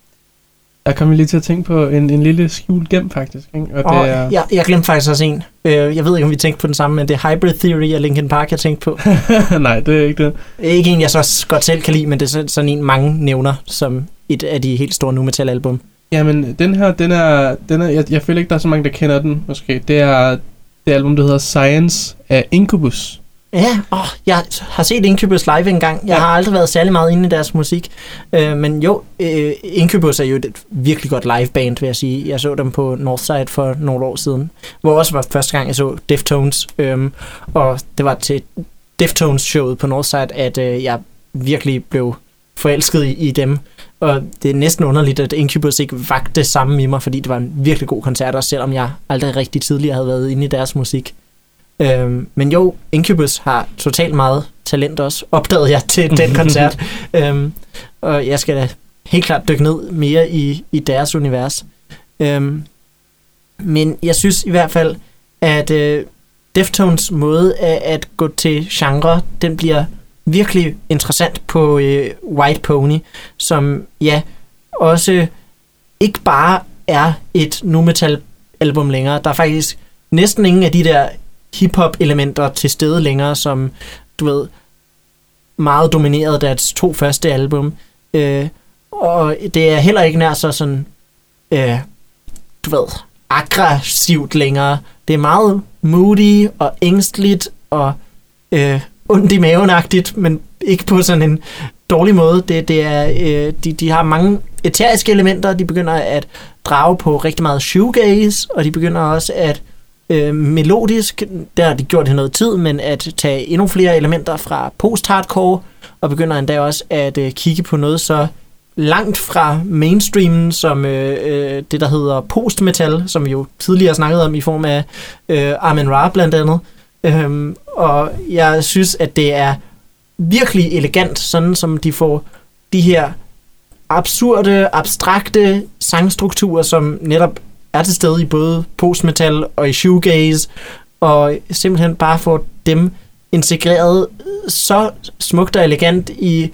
der kom jeg lige til at tænke på en, en lille skjult gem faktisk. Ikke? Og Og det er, jeg, jeg glemte faktisk også en. Øh, jeg ved ikke, om vi tænkte på den samme, men det er Hybrid Theory af Linkin Park, jeg tænkte på. nej, det er ikke det. Ikke en, jeg så godt selv kan lide, men det er sådan en, mange nævner som et af de helt store nu metal album. Jamen, den her, den er, den er jeg, jeg føler ikke, der er så mange, der kender den, måske. Det er det album, der hedder Science af Incubus. Ja, åh, jeg har set Incubus live engang. Jeg Ja. har aldrig været særlig meget inde i deres musik. Øh, men jo, øh, Incubus er jo et virkelig godt liveband, vil jeg sige. Jeg så dem på Northside for nogle år siden, hvor også var første gang, jeg så Deftones. Øh, og det var til Deftones-showet på Northside, at øh, jeg virkelig blev forelsket i, i dem. Og det er næsten underligt, at Incubus ikke vagte det samme i mig, fordi det var en virkelig god koncert, også selvom jeg aldrig rigtig tidligere havde været inde i deres musik. Øhm, men jo, Incubus har totalt meget talent også, opdagede jeg til den koncert. øhm, og jeg skal da helt klart dykke ned mere i, i deres univers. Øhm, men jeg synes i hvert fald, at øh, Deftones måde at, at gå til genre, den bliver virkelig interessant på øh, White Pony, som ja, også ikke bare er et nu metal album længere. Der er faktisk næsten ingen af de der hip-hop elementer til stede længere, som du ved, meget domineret deres to første album. Øh, og det er heller ikke nær så sådan, øh, du ved, aggressivt længere. Det er meget moody og ængstligt og øh, ondt i mavenagtigt, men ikke på sådan en dårlig måde. Det, det er, øh, de, de har mange eteriske elementer. De begynder at drage på rigtig meget shoegaze, og de begynder også at øh, melodisk, der har de gjort det noget tid, men at tage endnu flere elementer fra post-hardcore, og begynder endda også at øh, kigge på noget så langt fra mainstreamen, som øh, øh, det, der hedder post-metal, som vi jo tidligere snakkede om i form af øh, Armin Ra blandt andet. Øhm, og jeg synes, at det er virkelig elegant, sådan som de får de her absurde, abstrakte sangstrukturer, som netop er til stede i både postmetal og i shoegaze, og simpelthen bare får dem integreret så smukt og elegant i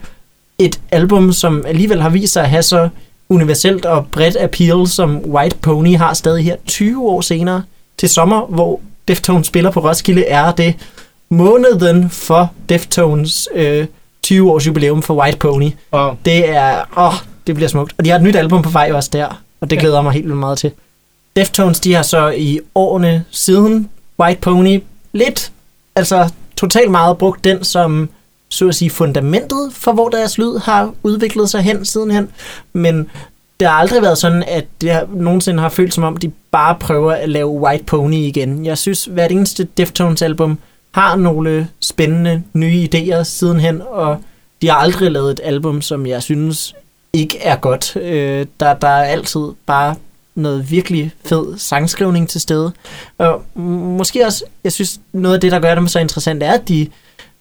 et album, som alligevel har vist sig at have så universelt og bredt appeal, som White Pony har stadig her. 20 år senere til sommer, hvor Deftones spiller på Roskilde, er det måneden for Deftones øh, 20 års jubilæum for White Pony. Wow. Det er, åh, det bliver smukt. Og de har et nyt album på vej også der, og det Ja. glæder jeg mig helt vildt meget til. Deftones, de har så i årene siden White Pony lidt, altså totalt meget brugt den som, så at sige, fundamentet for, hvor deres lyd har udviklet sig hen sidenhen. Men det har aldrig været sådan, at det har, nogensinde har følt som om, de bare prøver at lave White Pony igen. Jeg synes, hvert eneste Deftones album har nogle spændende nye idéer sidenhen, og de har aldrig lavet et album, som jeg synes ikke er godt. Øh, der, der er altid bare noget virkelig fed sangskrivning til stede. Og måske også, jeg synes, noget af det, der gør dem så interessant, er, at de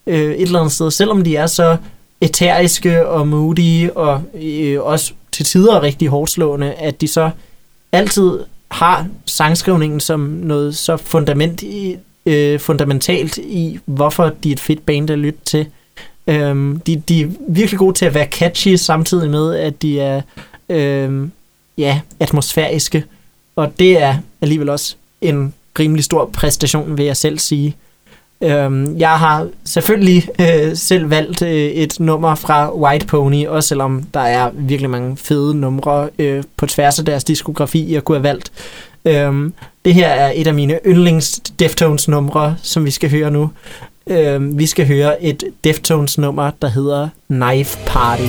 øh, et eller andet sted, selvom de er så eteriske og moody, og øh, også til tider rigtig hårdslående, at de så altid har sangskrivningen som noget så fundament i, øh, fundamentalt i, hvorfor de er et fedt band at lytte til. Øhm, de, de er virkelig gode til at være catchy, samtidig med, at de er øhm, ja, atmosfæriske. Og det er alligevel også en rimelig stor præstation, vil jeg selv sige. Øhm, jeg har selvfølgelig øh, selv valgt øh, et nummer fra White Pony, også selvom der er virkelig mange fede numre øh, på tværs af deres diskografi, jeg kunne have valgt. Øhm, det her er et af mine yndlings Deftones numre, som vi skal høre nu. Øhm, vi skal høre et Deftones nummer, der hedder Knife Party.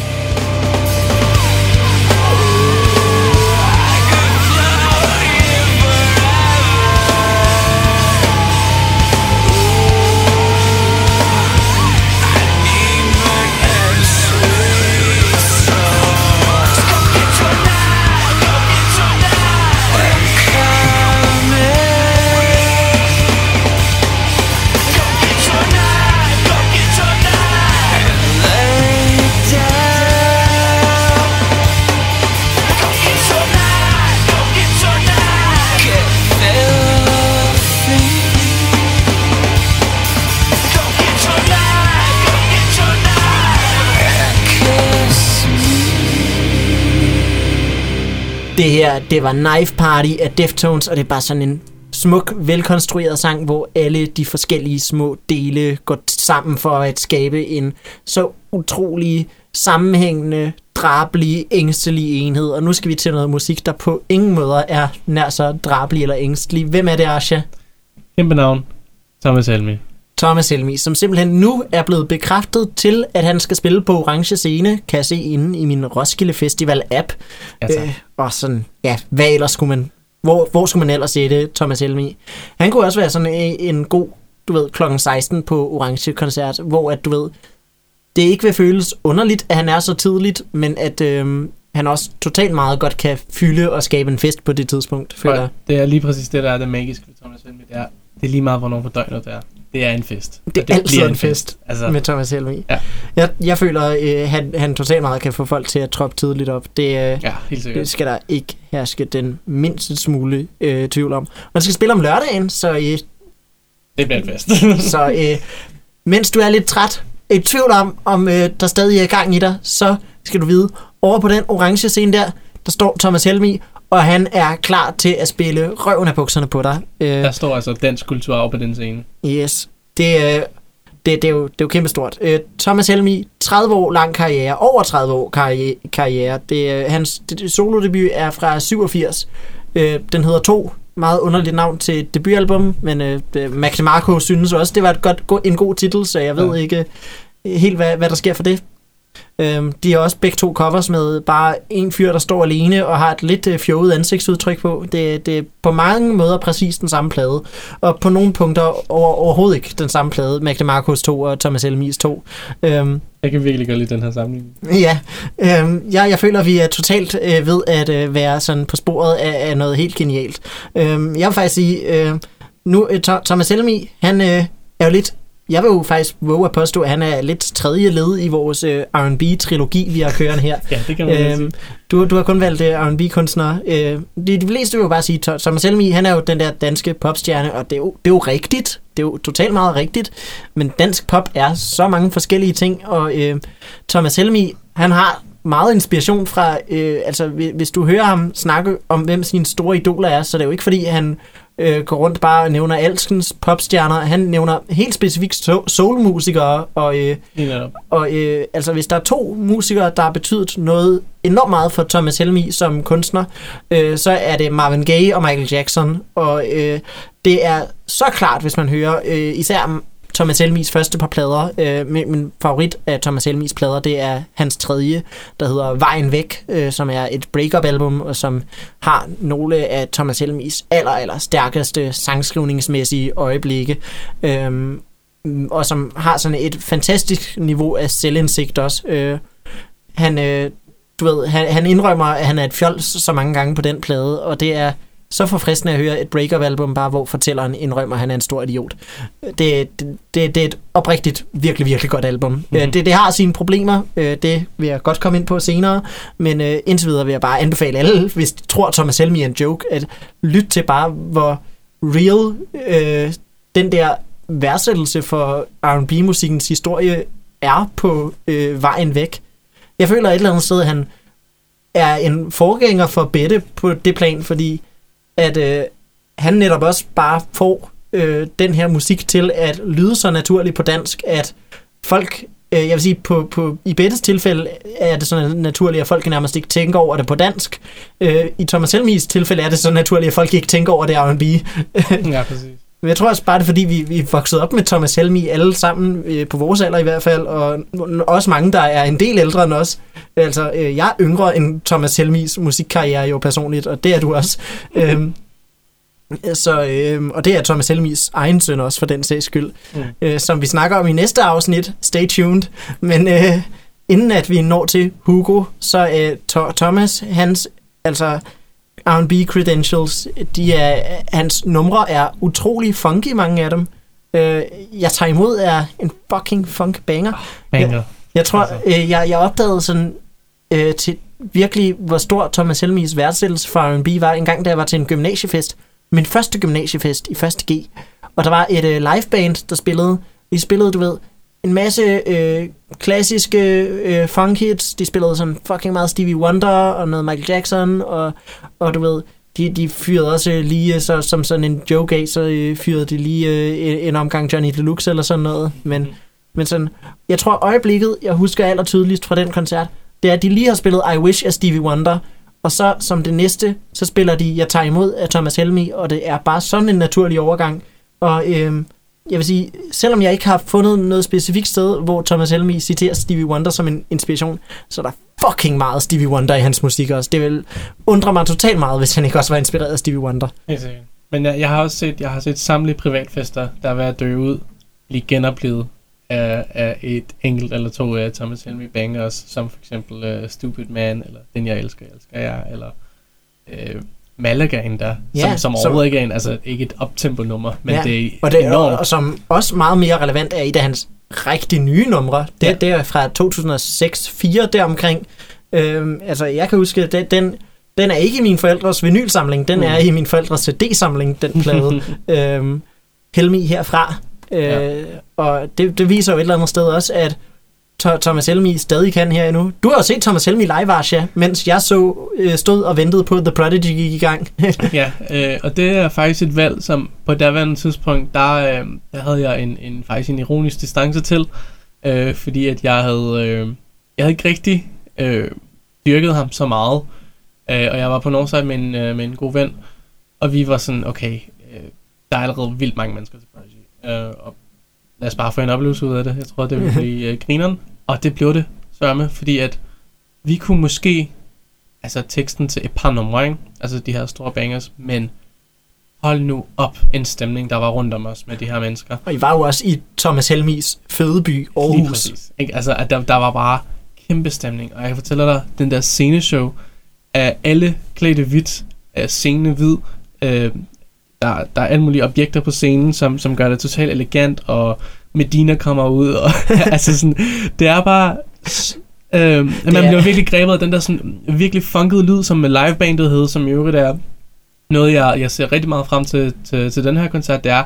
Det her, det var Knife Party af Deftones, og det er bare sådan en smuk, velkonstrueret sang, hvor alle de forskellige små dele går sammen for at skabe en så utrolig sammenhængende, drabelig, ængstelig enhed. Og nu skal vi til noget musik, der på ingen måder er nær så drabelig eller ængstelig. Hvem er det, Asha? Kæmpe navn. Thomas Almi. Thomas Helmi, som simpelthen nu er blevet bekræftet til, at han skal spille på Orange Scene, kan jeg se inde i min Roskilde Festival app. Ja, tak. øh, og sådan, ja, hvad ellers skulle man, hvor, hvor skulle man ellers sætte Thomas Helmi? Han kunne også være sådan en, en god, du ved, klokken 16 på Orange Koncert, hvor at, du ved, det ikke vil føles underligt, at han er så tidligt, men at øh, han også totalt meget godt kan fylde og skabe en fest på det tidspunkt, føler jeg. Det er lige præcis det, der er det magiske ved Thomas Helmi. Det er, det er lige meget, hvornår på døgnet det er. Det er en fest. Det er altid bliver en fest Altså, med Thomas Helmi. Ja. Jeg, jeg føler, øh, han, han totalt meget kan få folk til at troppe tidligt op. Det, øh, ja, helt sikkert. det skal der ikke herske den mindste smule øh, tvivl om. Man skal spille om lørdagen, så, øh, Det bliver en fest. så øh, mens du er lidt træt, i tvivl om, om øh, der stadig er gang i dig, så skal du vide, over på den orange scene der, der står Thomas Helmi, og han er klar til at spille røven af bukserne på dig. Øh, Der står altså dansk kulturarv på den scene. Yes. Det, øh, det, det, er, jo, det er jo kæmpestort. Øh, Thomas Helmi, 30 år lang karriere, over 30 år karriere. karriere. Det, øh, hans det, solodebut er fra 87. Øh, den hedder To. Meget underligt navn til et debutalbum, men øh, det- Max Marco synes også, det var et godt, go- en god titel, så jeg ved Ja. ikke helt, hvad, hvad der sker for det. Øhm, de har også begge to covers med bare en fyr, der står alene og har et lidt øh, fjollet ansigtsudtryk på. Det, det er på mange måder præcis den samme plade, og på nogle punkter over, overhovedet ikke den samme plade. Magda Marcos 2 og Thomas Helmis 2. Øhm, Jeg kan virkelig godt lide den her sammenligning. ja, øhm, jeg, jeg føler, vi er totalt øh, ved at øh, være sådan på sporet af, af noget helt genialt. Øhm, jeg vil faktisk sige, øh, nu øh, Tho- Thomas Helmi, han øh, er jo lidt jeg vil jo faktisk våge at påstå, at han er lidt tredje led i vores øh, R&B-trilogi, vi har kørende her. Ja, det kan man øhm, du, du har kun valgt uh, R&B-kunstnere. Øh, de, de fleste vil jo bare sige, Thomas Helmi, han er jo den der danske popstjerne, og det er, jo, det er jo rigtigt. Det er jo totalt meget rigtigt. Men dansk pop er så mange forskellige ting, og øh, Thomas Helmi, han har meget inspiration fra, øh, altså hvi- hvis du hører ham sige om, hvem sine store idoler er, så er det jo ikke fordi, han øh, går rundt bare og nævner alskens popstjerner. Han nævner helt specifikt so- soulmusikere, og øh, netop. og øh, altså, hvis der er to musikere, der har betydet noget enormt meget for Thomas Helmi som kunstner, øh, så er det Marvin Gaye og Michael Jackson. Og øh, det er så klart, hvis man hører øh, især Thomas Helmis første par plader. Øh, min, min favorit af Thomas Helmis plader, det er hans tredje, der hedder Vejen Væk, øh, som er et breakup-album, og som har nogle af Thomas Helmis aller, aller stærkeste sangskrivningsmæssige øjeblikke. Øh, og som har sådan et fantastisk niveau af selvindsigt også. Øh, han, øh, du ved, han, han indrømmer, at han er et fjols så mange gange på den plade, og det er så forfriskende at høre et breakup-album, bare hvor fortælleren indrømmer, at han er en stor idiot. Det, det, det, er et oprigtigt, virkelig, virkelig godt album. Mhm. Det, det har sine problemer, øh, det vil jeg godt komme ind på senere, men øh, indtil videre vil jeg bare anbefale alle, hvis de tror, Thomas Helmi er en joke, at lytte til bare, hvor real øh, den der værdsættelse for R&B-musikkens historie er på øh, vejen væk. Jeg føler et eller andet sted, at han er en forgænger for Bette på det plan, fordi at øh, han netop også bare får øh, den her musik til at lyde så naturligt på dansk, at folk, øh, jeg vil sige, på, på, i Bettes tilfælde er det så naturligt, at folk nærmest ikke tænker over det på dansk. Øh, I Thomas Helmis tilfælde er det så naturligt, at folk ikke tænker over det R&B. Ja, præcis. Men jeg tror også bare, det er fordi, vi, vi er vokset op med Thomas Helmi alle sammen, øh, på vores alder i hvert fald, og også mange, der er en del ældre end os. Altså, øh, jeg er yngre end Thomas Helmis musikkarriere jo personligt, og det er du også. øhm, så, øhm, og det er Thomas Helmis egen søn også, for den sags skyld, Mm. øh, som vi snakker om i næste afsnit. Stay tuned. Men øh, inden at vi når til Hugo, så øh, to- Thomas, hans, altså R&B credentials, de er, hans numre er utrolig funky, mange af dem. Øh, jeg tager imod er en fucking funk banger. Banger. Jeg tror, Altså. øh, jeg, jeg opdagede sådan øh, til virkelig, hvor stor Thomas Helmis værdsættelse for R&B var, en gang, da jeg var til en gymnasiefest. Min første gymnasiefest i 1. G. Og der var et øh, liveband, der spillede. De spillede, du ved, en masse øh, klassiske øh, funk hits. De spillede sådan fucking meget Stevie Wonder og noget Michael Jackson. Og, og du ved, de, de fyrede også lige, så, som sådan en joke af, så øh, fyrede de lige øh, en, en omgang Johnny Deluxe eller sådan noget. Men, men sådan, jeg tror øjeblikket, jeg husker aller tydeligst fra den koncert, det er, at de lige har spillet I Wish af Stevie Wonder, og så som det næste, så spiller de Jeg tager imod af Thomas Helmi, og det er bare sådan en naturlig overgang. Og øhm, jeg vil sige, selvom jeg ikke har fundet noget specifikt sted, hvor Thomas Helmi citerer Stevie Wonder som en inspiration, så er der fucking meget Stevie Wonder i hans musik også. Det vil undre mig totalt meget, hvis han ikke også var inspireret af Stevie Wonder. Men jeg, jeg har også set, jeg har set samtlige privatfester, der er ved at dø ud, blive genoplevet af, af et enkelt eller to af Thomas Helmi bangers, som for eksempel uh, Stupid Man, eller Den jeg elsker, jeg elsker jeg, eller uh, Malaga endda, Ja, som, som som- overhovedet ikke er en, altså ikke et optempo-nummer, men Ja, det er Og, det, enormt. og som også meget mere relevant er et af hans rigtig nye numre. Det, Ja. det er fra 2006-4 deromkring. Øhm, altså, jeg kan huske, den, den, den er ikke i min forældres vinylsamling. Den Mm. er i min forældres CD-samling, den plade. øhm, Helmi herfra. Øh, Ja. Og det, det viser jo et eller andet sted også, at Thomas Helmi stadig kan her endnu. Du har jo set Thomas Helmi live, Arsha, mens jeg så øh, stod og ventede på, at The Prodigy gik i gang. Ja, øh, og det er faktisk et valg, som på daværende tidspunkt, der, øh, der havde jeg en, en faktisk en ironisk distance til, øh, fordi at jeg havde, øh, jeg havde ikke rigtig øh, dyrket ham så meget, øh, og jeg var på Northside med en, øh, med en god ven, og vi var sådan, okay, øh, der er allerede vildt mange mennesker til Prodigy, øh, og lad os bare få en oplevelse ud af det. Jeg tror, det ville blive øh, grineren, og det blev det, sørme, fordi at vi kunne måske altså teksten til et par numre, ikke? altså de her store bangers, men hold nu op en stemning, der var rundt om os med de her mennesker. og I var jo også i Thomas Helmis fødeby, Lige Aarhus. præcis. Ikke? Altså, at der, der var bare kæmpe stemning, og jeg kan fortælle dig, den der sceneshow af alle klædte hvidt, af scenen hvid, øh, der, der er alle mulige objekter på scenen, som, som gør det totalt elegant, og Medina kommer ud, og altså sådan, det er bare... Øh, man er- bliver virkelig grebet af den der sådan, virkelig funkede lyd, som livebandet hed, som i øvrigt er noget, jeg, jeg ser rigtig meget frem til, til, til den her koncert, det er,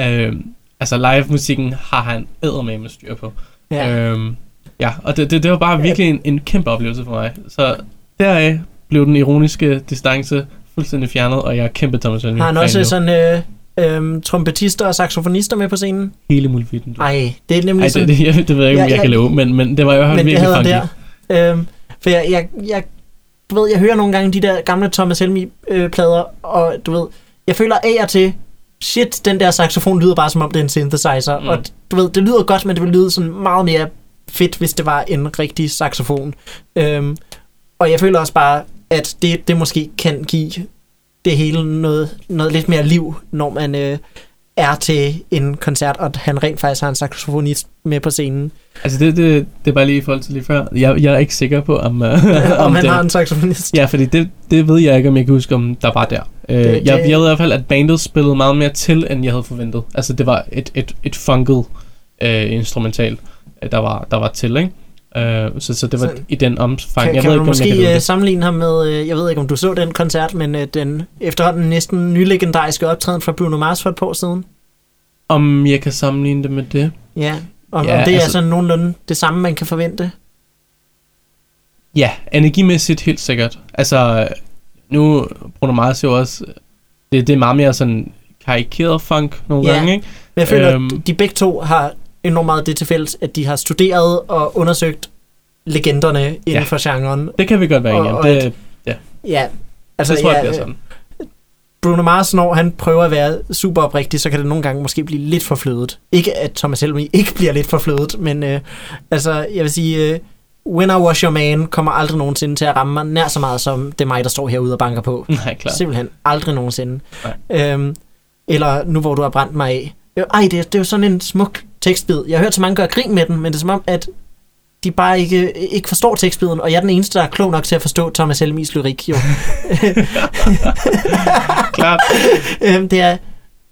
øh, altså live-musikken har han eddermame med styr på. Ja. Øhm, ja, og det, det, det var bare virkelig en, en kæmpe oplevelse for mig. Så deraf blev den ironiske distance fuldstændig fjernet, og jeg er kæmpe Thomas Helmig. Har han også sådan øh, øh, trompetister og saxofonister med på scenen? Hele muligheden. Nej, det er nemlig Ej, sådan... det, det, jeg, det ved jeg ikke, om Ja, jeg ja. kan love, men, men det var jo men det virkelig havde der. Øhm, for jeg, jeg, jeg, du ved, jeg hører nogle gange de der gamle Thomas Helmi-plader, og du ved, jeg føler af og til, shit, den der saxofon lyder bare som om det er en synthesizer, mm. og du ved, det lyder godt, men det ville lyde sådan meget mere fedt, hvis det var en rigtig saxofon. Øhm, og jeg føler også bare, at det, det måske kan give det hele noget, noget lidt mere liv, når man øh, er til en koncert, og han rent faktisk har en saxofonist med på scenen. Altså, det, det, det er bare lige i forhold til lige før. Jeg, jeg er ikke sikker på, om, uh, om han det, har en saxofonist. Ja, fordi det, det ved jeg ikke, om jeg kan huske, om der var der. Øh, Det- jeg, det- jeg ved i hvert fald, at bandet spillede meget mere til, end jeg havde forventet. Altså, det var et, et, et funket øh, instrumental, der var, der var til, ikke? Øh, så, så det var Så- i den omfang. Kan, jeg kan ved man ikke, om jeg kan måske uh, sammenligne ham med, uh, jeg ved ikke om du så den koncert, men uh, den efterhånden næsten nylegendariske optræden fra Bruno Mars for et par år siden? Om jeg kan sammenligne det med det? Ja, om, Ja, om det er altså- sådan nogenlunde det samme, man kan forvente? Ja, energimæssigt helt sikkert. Altså, nu Bruno Mars jo også... Det, det er meget mere sådan karikeret funk nogle Ja. gange, ikke? Men jeg føler, Øhm. at de begge to har enormt meget det til fælles, at de har studeret og undersøgt legenderne inden Ja. for genren. Det kan vi godt være enige om. Det, Ja, altså det tror jeg ja, bliver sådan. Bruno Mars, når han prøver at være super oprigtig, så kan det nogle gange måske blive lidt for flødet. Ikke at Thomas Helmi ikke bliver lidt for flødet, men øh, altså, jeg vil sige, øh, When I Was Your Man kommer aldrig nogensinde til at ramme mig nær så meget, som det er mig, der står herude og banker på. Nej, klart. Simpelthen aldrig nogensinde. Nej. Øhm, eller nu, hvor du har brændt mig af. Øh, Ej, det, er- det er jo sådan en smuk tekstbid. Jeg har hørt så mange gøre grin med den, men det er som om, at de bare ikke, ikke forstår tekstbiden, og jeg er den eneste, der er klog nok til at forstå Thomas Helmis lyrik, jo. klart. øhm, det er,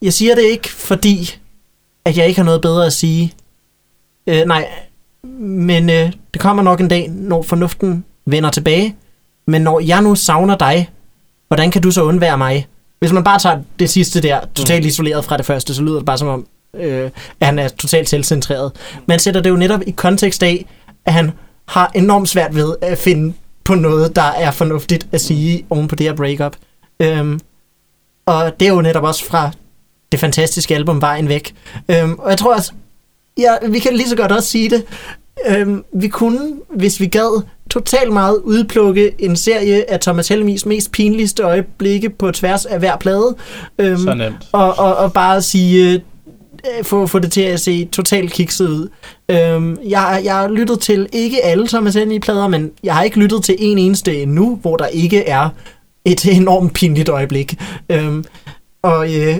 jeg siger det ikke, fordi at jeg ikke har noget bedre at sige. Øh, nej, men øh, det kommer nok en dag, når fornuften vender tilbage. Men når jeg nu savner dig, hvordan kan du så undvære mig? Hvis man bare tager det sidste der, totalt isoleret fra det første, så lyder det bare som om, øh, at han er totalt selvcentreret. Man sætter det jo netop i kontekst af, at han har enormt svært ved at finde på noget, der er fornuftigt at sige oven på det her breakup. Øhm, og det er jo netop også fra det fantastiske album Vejen Væk. Øhm, og jeg tror også, ja, vi kan lige så godt også sige det. Øhm, vi kunne, hvis vi gad, totalt meget udplukke en serie af Thomas Helmis mest pinligste øjeblikke på tværs af hver plade. Øhm, Så nemt. og, og, og bare sige, øh, Øh, få, få det til at se totalt kikset ud. Øhm, jeg, jeg har lyttet til ikke alle Thomas i plader men jeg har ikke lyttet til en eneste endnu, hvor der ikke er et enormt pinligt øjeblik. Øhm, og øh,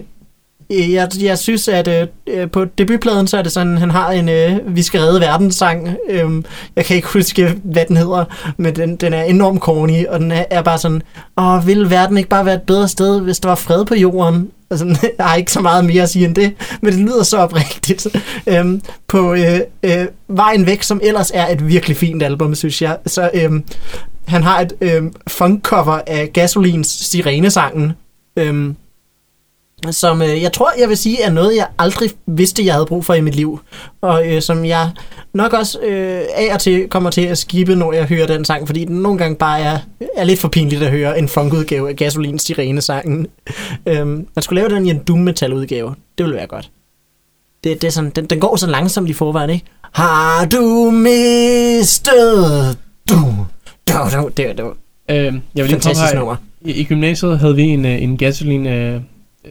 øh, jeg, jeg synes, at øh, øh, på debutpladen, så er det sådan, han har en øh, Vi skal redde verdens sang. Øhm, jeg kan ikke huske, hvad den hedder, men den, den er enormt corny, og den er, er bare sådan, åh, ville verden ikke bare være et bedre sted, hvis der var fred på jorden? Altså, jeg har ikke så meget mere at sige end det, men det lyder så oprigtigt. Øhm, på øh, øh, Vejen Væk, som ellers er et virkelig fint album, synes jeg, så øhm, han har et øhm, funk-cover af Gasolins Sirenesangen, øhm, som øh, jeg tror, jeg vil sige, er noget, jeg aldrig vidste, jeg havde brug for i mit liv. Og øh, som jeg nok også øh, af og til kommer til at skippe, når jeg hører den sang, fordi den nogle gange bare er, er lidt for pinligt at høre en funkudgave af Gasolins Sirene-sangen. øhm, man skulle lave den i en doom metal udgave. Det ville være godt. Det, det er sådan, den, den går så langsomt i forvejen, ikke? Har du mistet du? Du, du, det, det var Øh, jeg vil lige fantastisk påpege, nummer. i, i gymnasiet havde vi en, øh, en gasoline øh,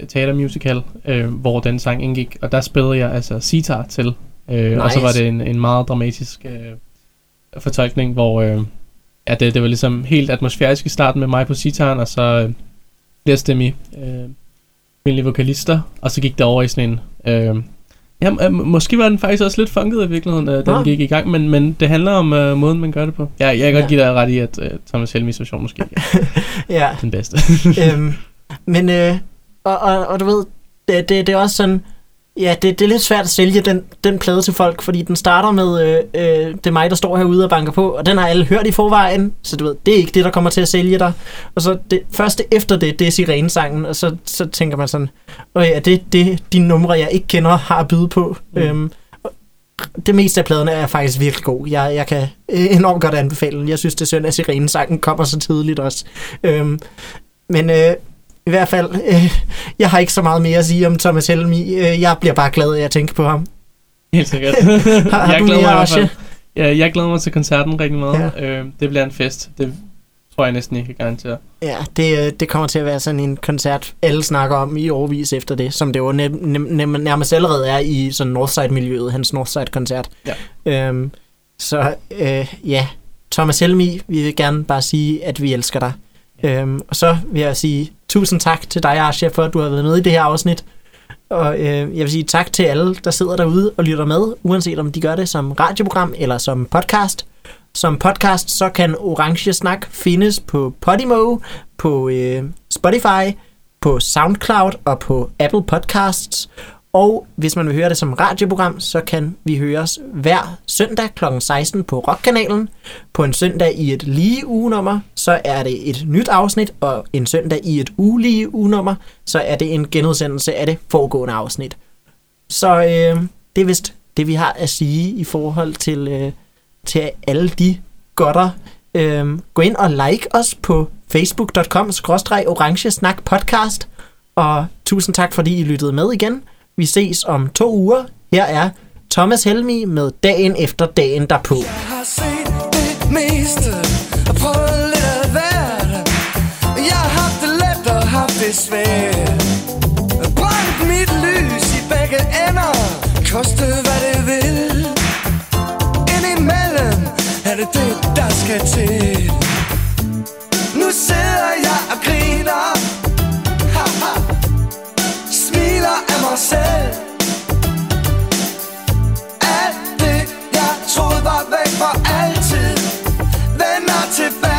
teatermusical, øh, hvor den sang indgik, og der spillede jeg altså sitar til. Øh, nice. Og så var det en, en meget dramatisk øh, fortolkning, hvor øh, ja, det, det var ligesom helt atmosfærisk i starten med mig på sitaren, og så øh, flerstemmige øh, kvindelige vokalister, og så gik det over i sådan en... Øh, ja, øh, måske var den faktisk også lidt funket i virkeligheden, øh, da den gik i gang, men, men det handler om øh, måden, man gør det på. Ja, jeg kan godt Ja. give dig ret i, at øh, Thomas Helmis version måske er Ja. den bedste. øhm, men, øh, og, og, og du ved, det, det, det er også sådan, ja, det, det er lidt svært at sælge den, den plade til folk, fordi den starter med, øh, øh, det er mig, der står herude og banker på, og den har alle hørt i forvejen, så du ved, det er ikke det, der kommer til at sælge dig. Og så det første efter det, det er sirenesangen, og så, så tænker man sådan, åh ja, det er det, de numre, jeg ikke kender, har at byde på. Mm. Øhm, og det meste af pladerne er faktisk virkelig god. Jeg, jeg kan øh, enormt godt anbefale den. Jeg synes, det er synd, at sirenesangen kommer så tidligt også. Øhm, men øh, i hvert fald, øh, jeg har ikke så meget mere at sige om Thomas Helmi. Øh, jeg bliver bare glad af at tænke på ham. Helt sikkert. Har, har jeg glæder mere, mig fald. Ja, jeg glæder mig til koncerten rigtig meget. Ja. Ja. Øh, det bliver en fest. Det tror jeg næsten, jeg kan garantere. Ja, det, øh, det kommer til at være sådan en koncert, alle snakker om i overvis efter det, som det jo nem, nem, nærmest allerede er i sådan Northside-miljøet, hans Northside-koncert. Ja. Øhm, så øh, ja, Thomas Helmi, vi vil gerne bare sige, at vi elsker dig. Øhm, og så vil jeg sige tusind tak til dig, Asha, for at du har været med i det her afsnit. Og øh, jeg vil sige tak til alle, der sidder derude og lytter med, uanset om de gør det som radioprogram eller som podcast. Som podcast, så kan Orange Snak findes på Podimo, på øh, Spotify, på SoundCloud og på Apple Podcasts. Og hvis man vil høre det som radioprogram, så kan vi høres hver søndag kl. 16 på Rockkanalen. På en søndag i et lige ugenummer, så er det et nyt afsnit, og en søndag i et ulige ugenummer, så er det en genudsendelse af det foregående afsnit. Så øh, det er vist det, vi har at sige i forhold til, øh, til alle de godter. Øh, gå ind og like os på facebook.com-orangesnakpodcast. Og tusind tak, fordi I lyttede med igen. Vi ses om to uger. Her er Thomas Helmi med Dagen efter dagen derpå. Jeg har set det meste og prøvet lidt af hvert. Jeg har haft det let og haft det svært. Brændt mit lys i begge ender, koste hvad det vil. Indimellem er det det, der skal til. Nu sidder jeg og griner. Ha, ha. Smiler af mig selv. to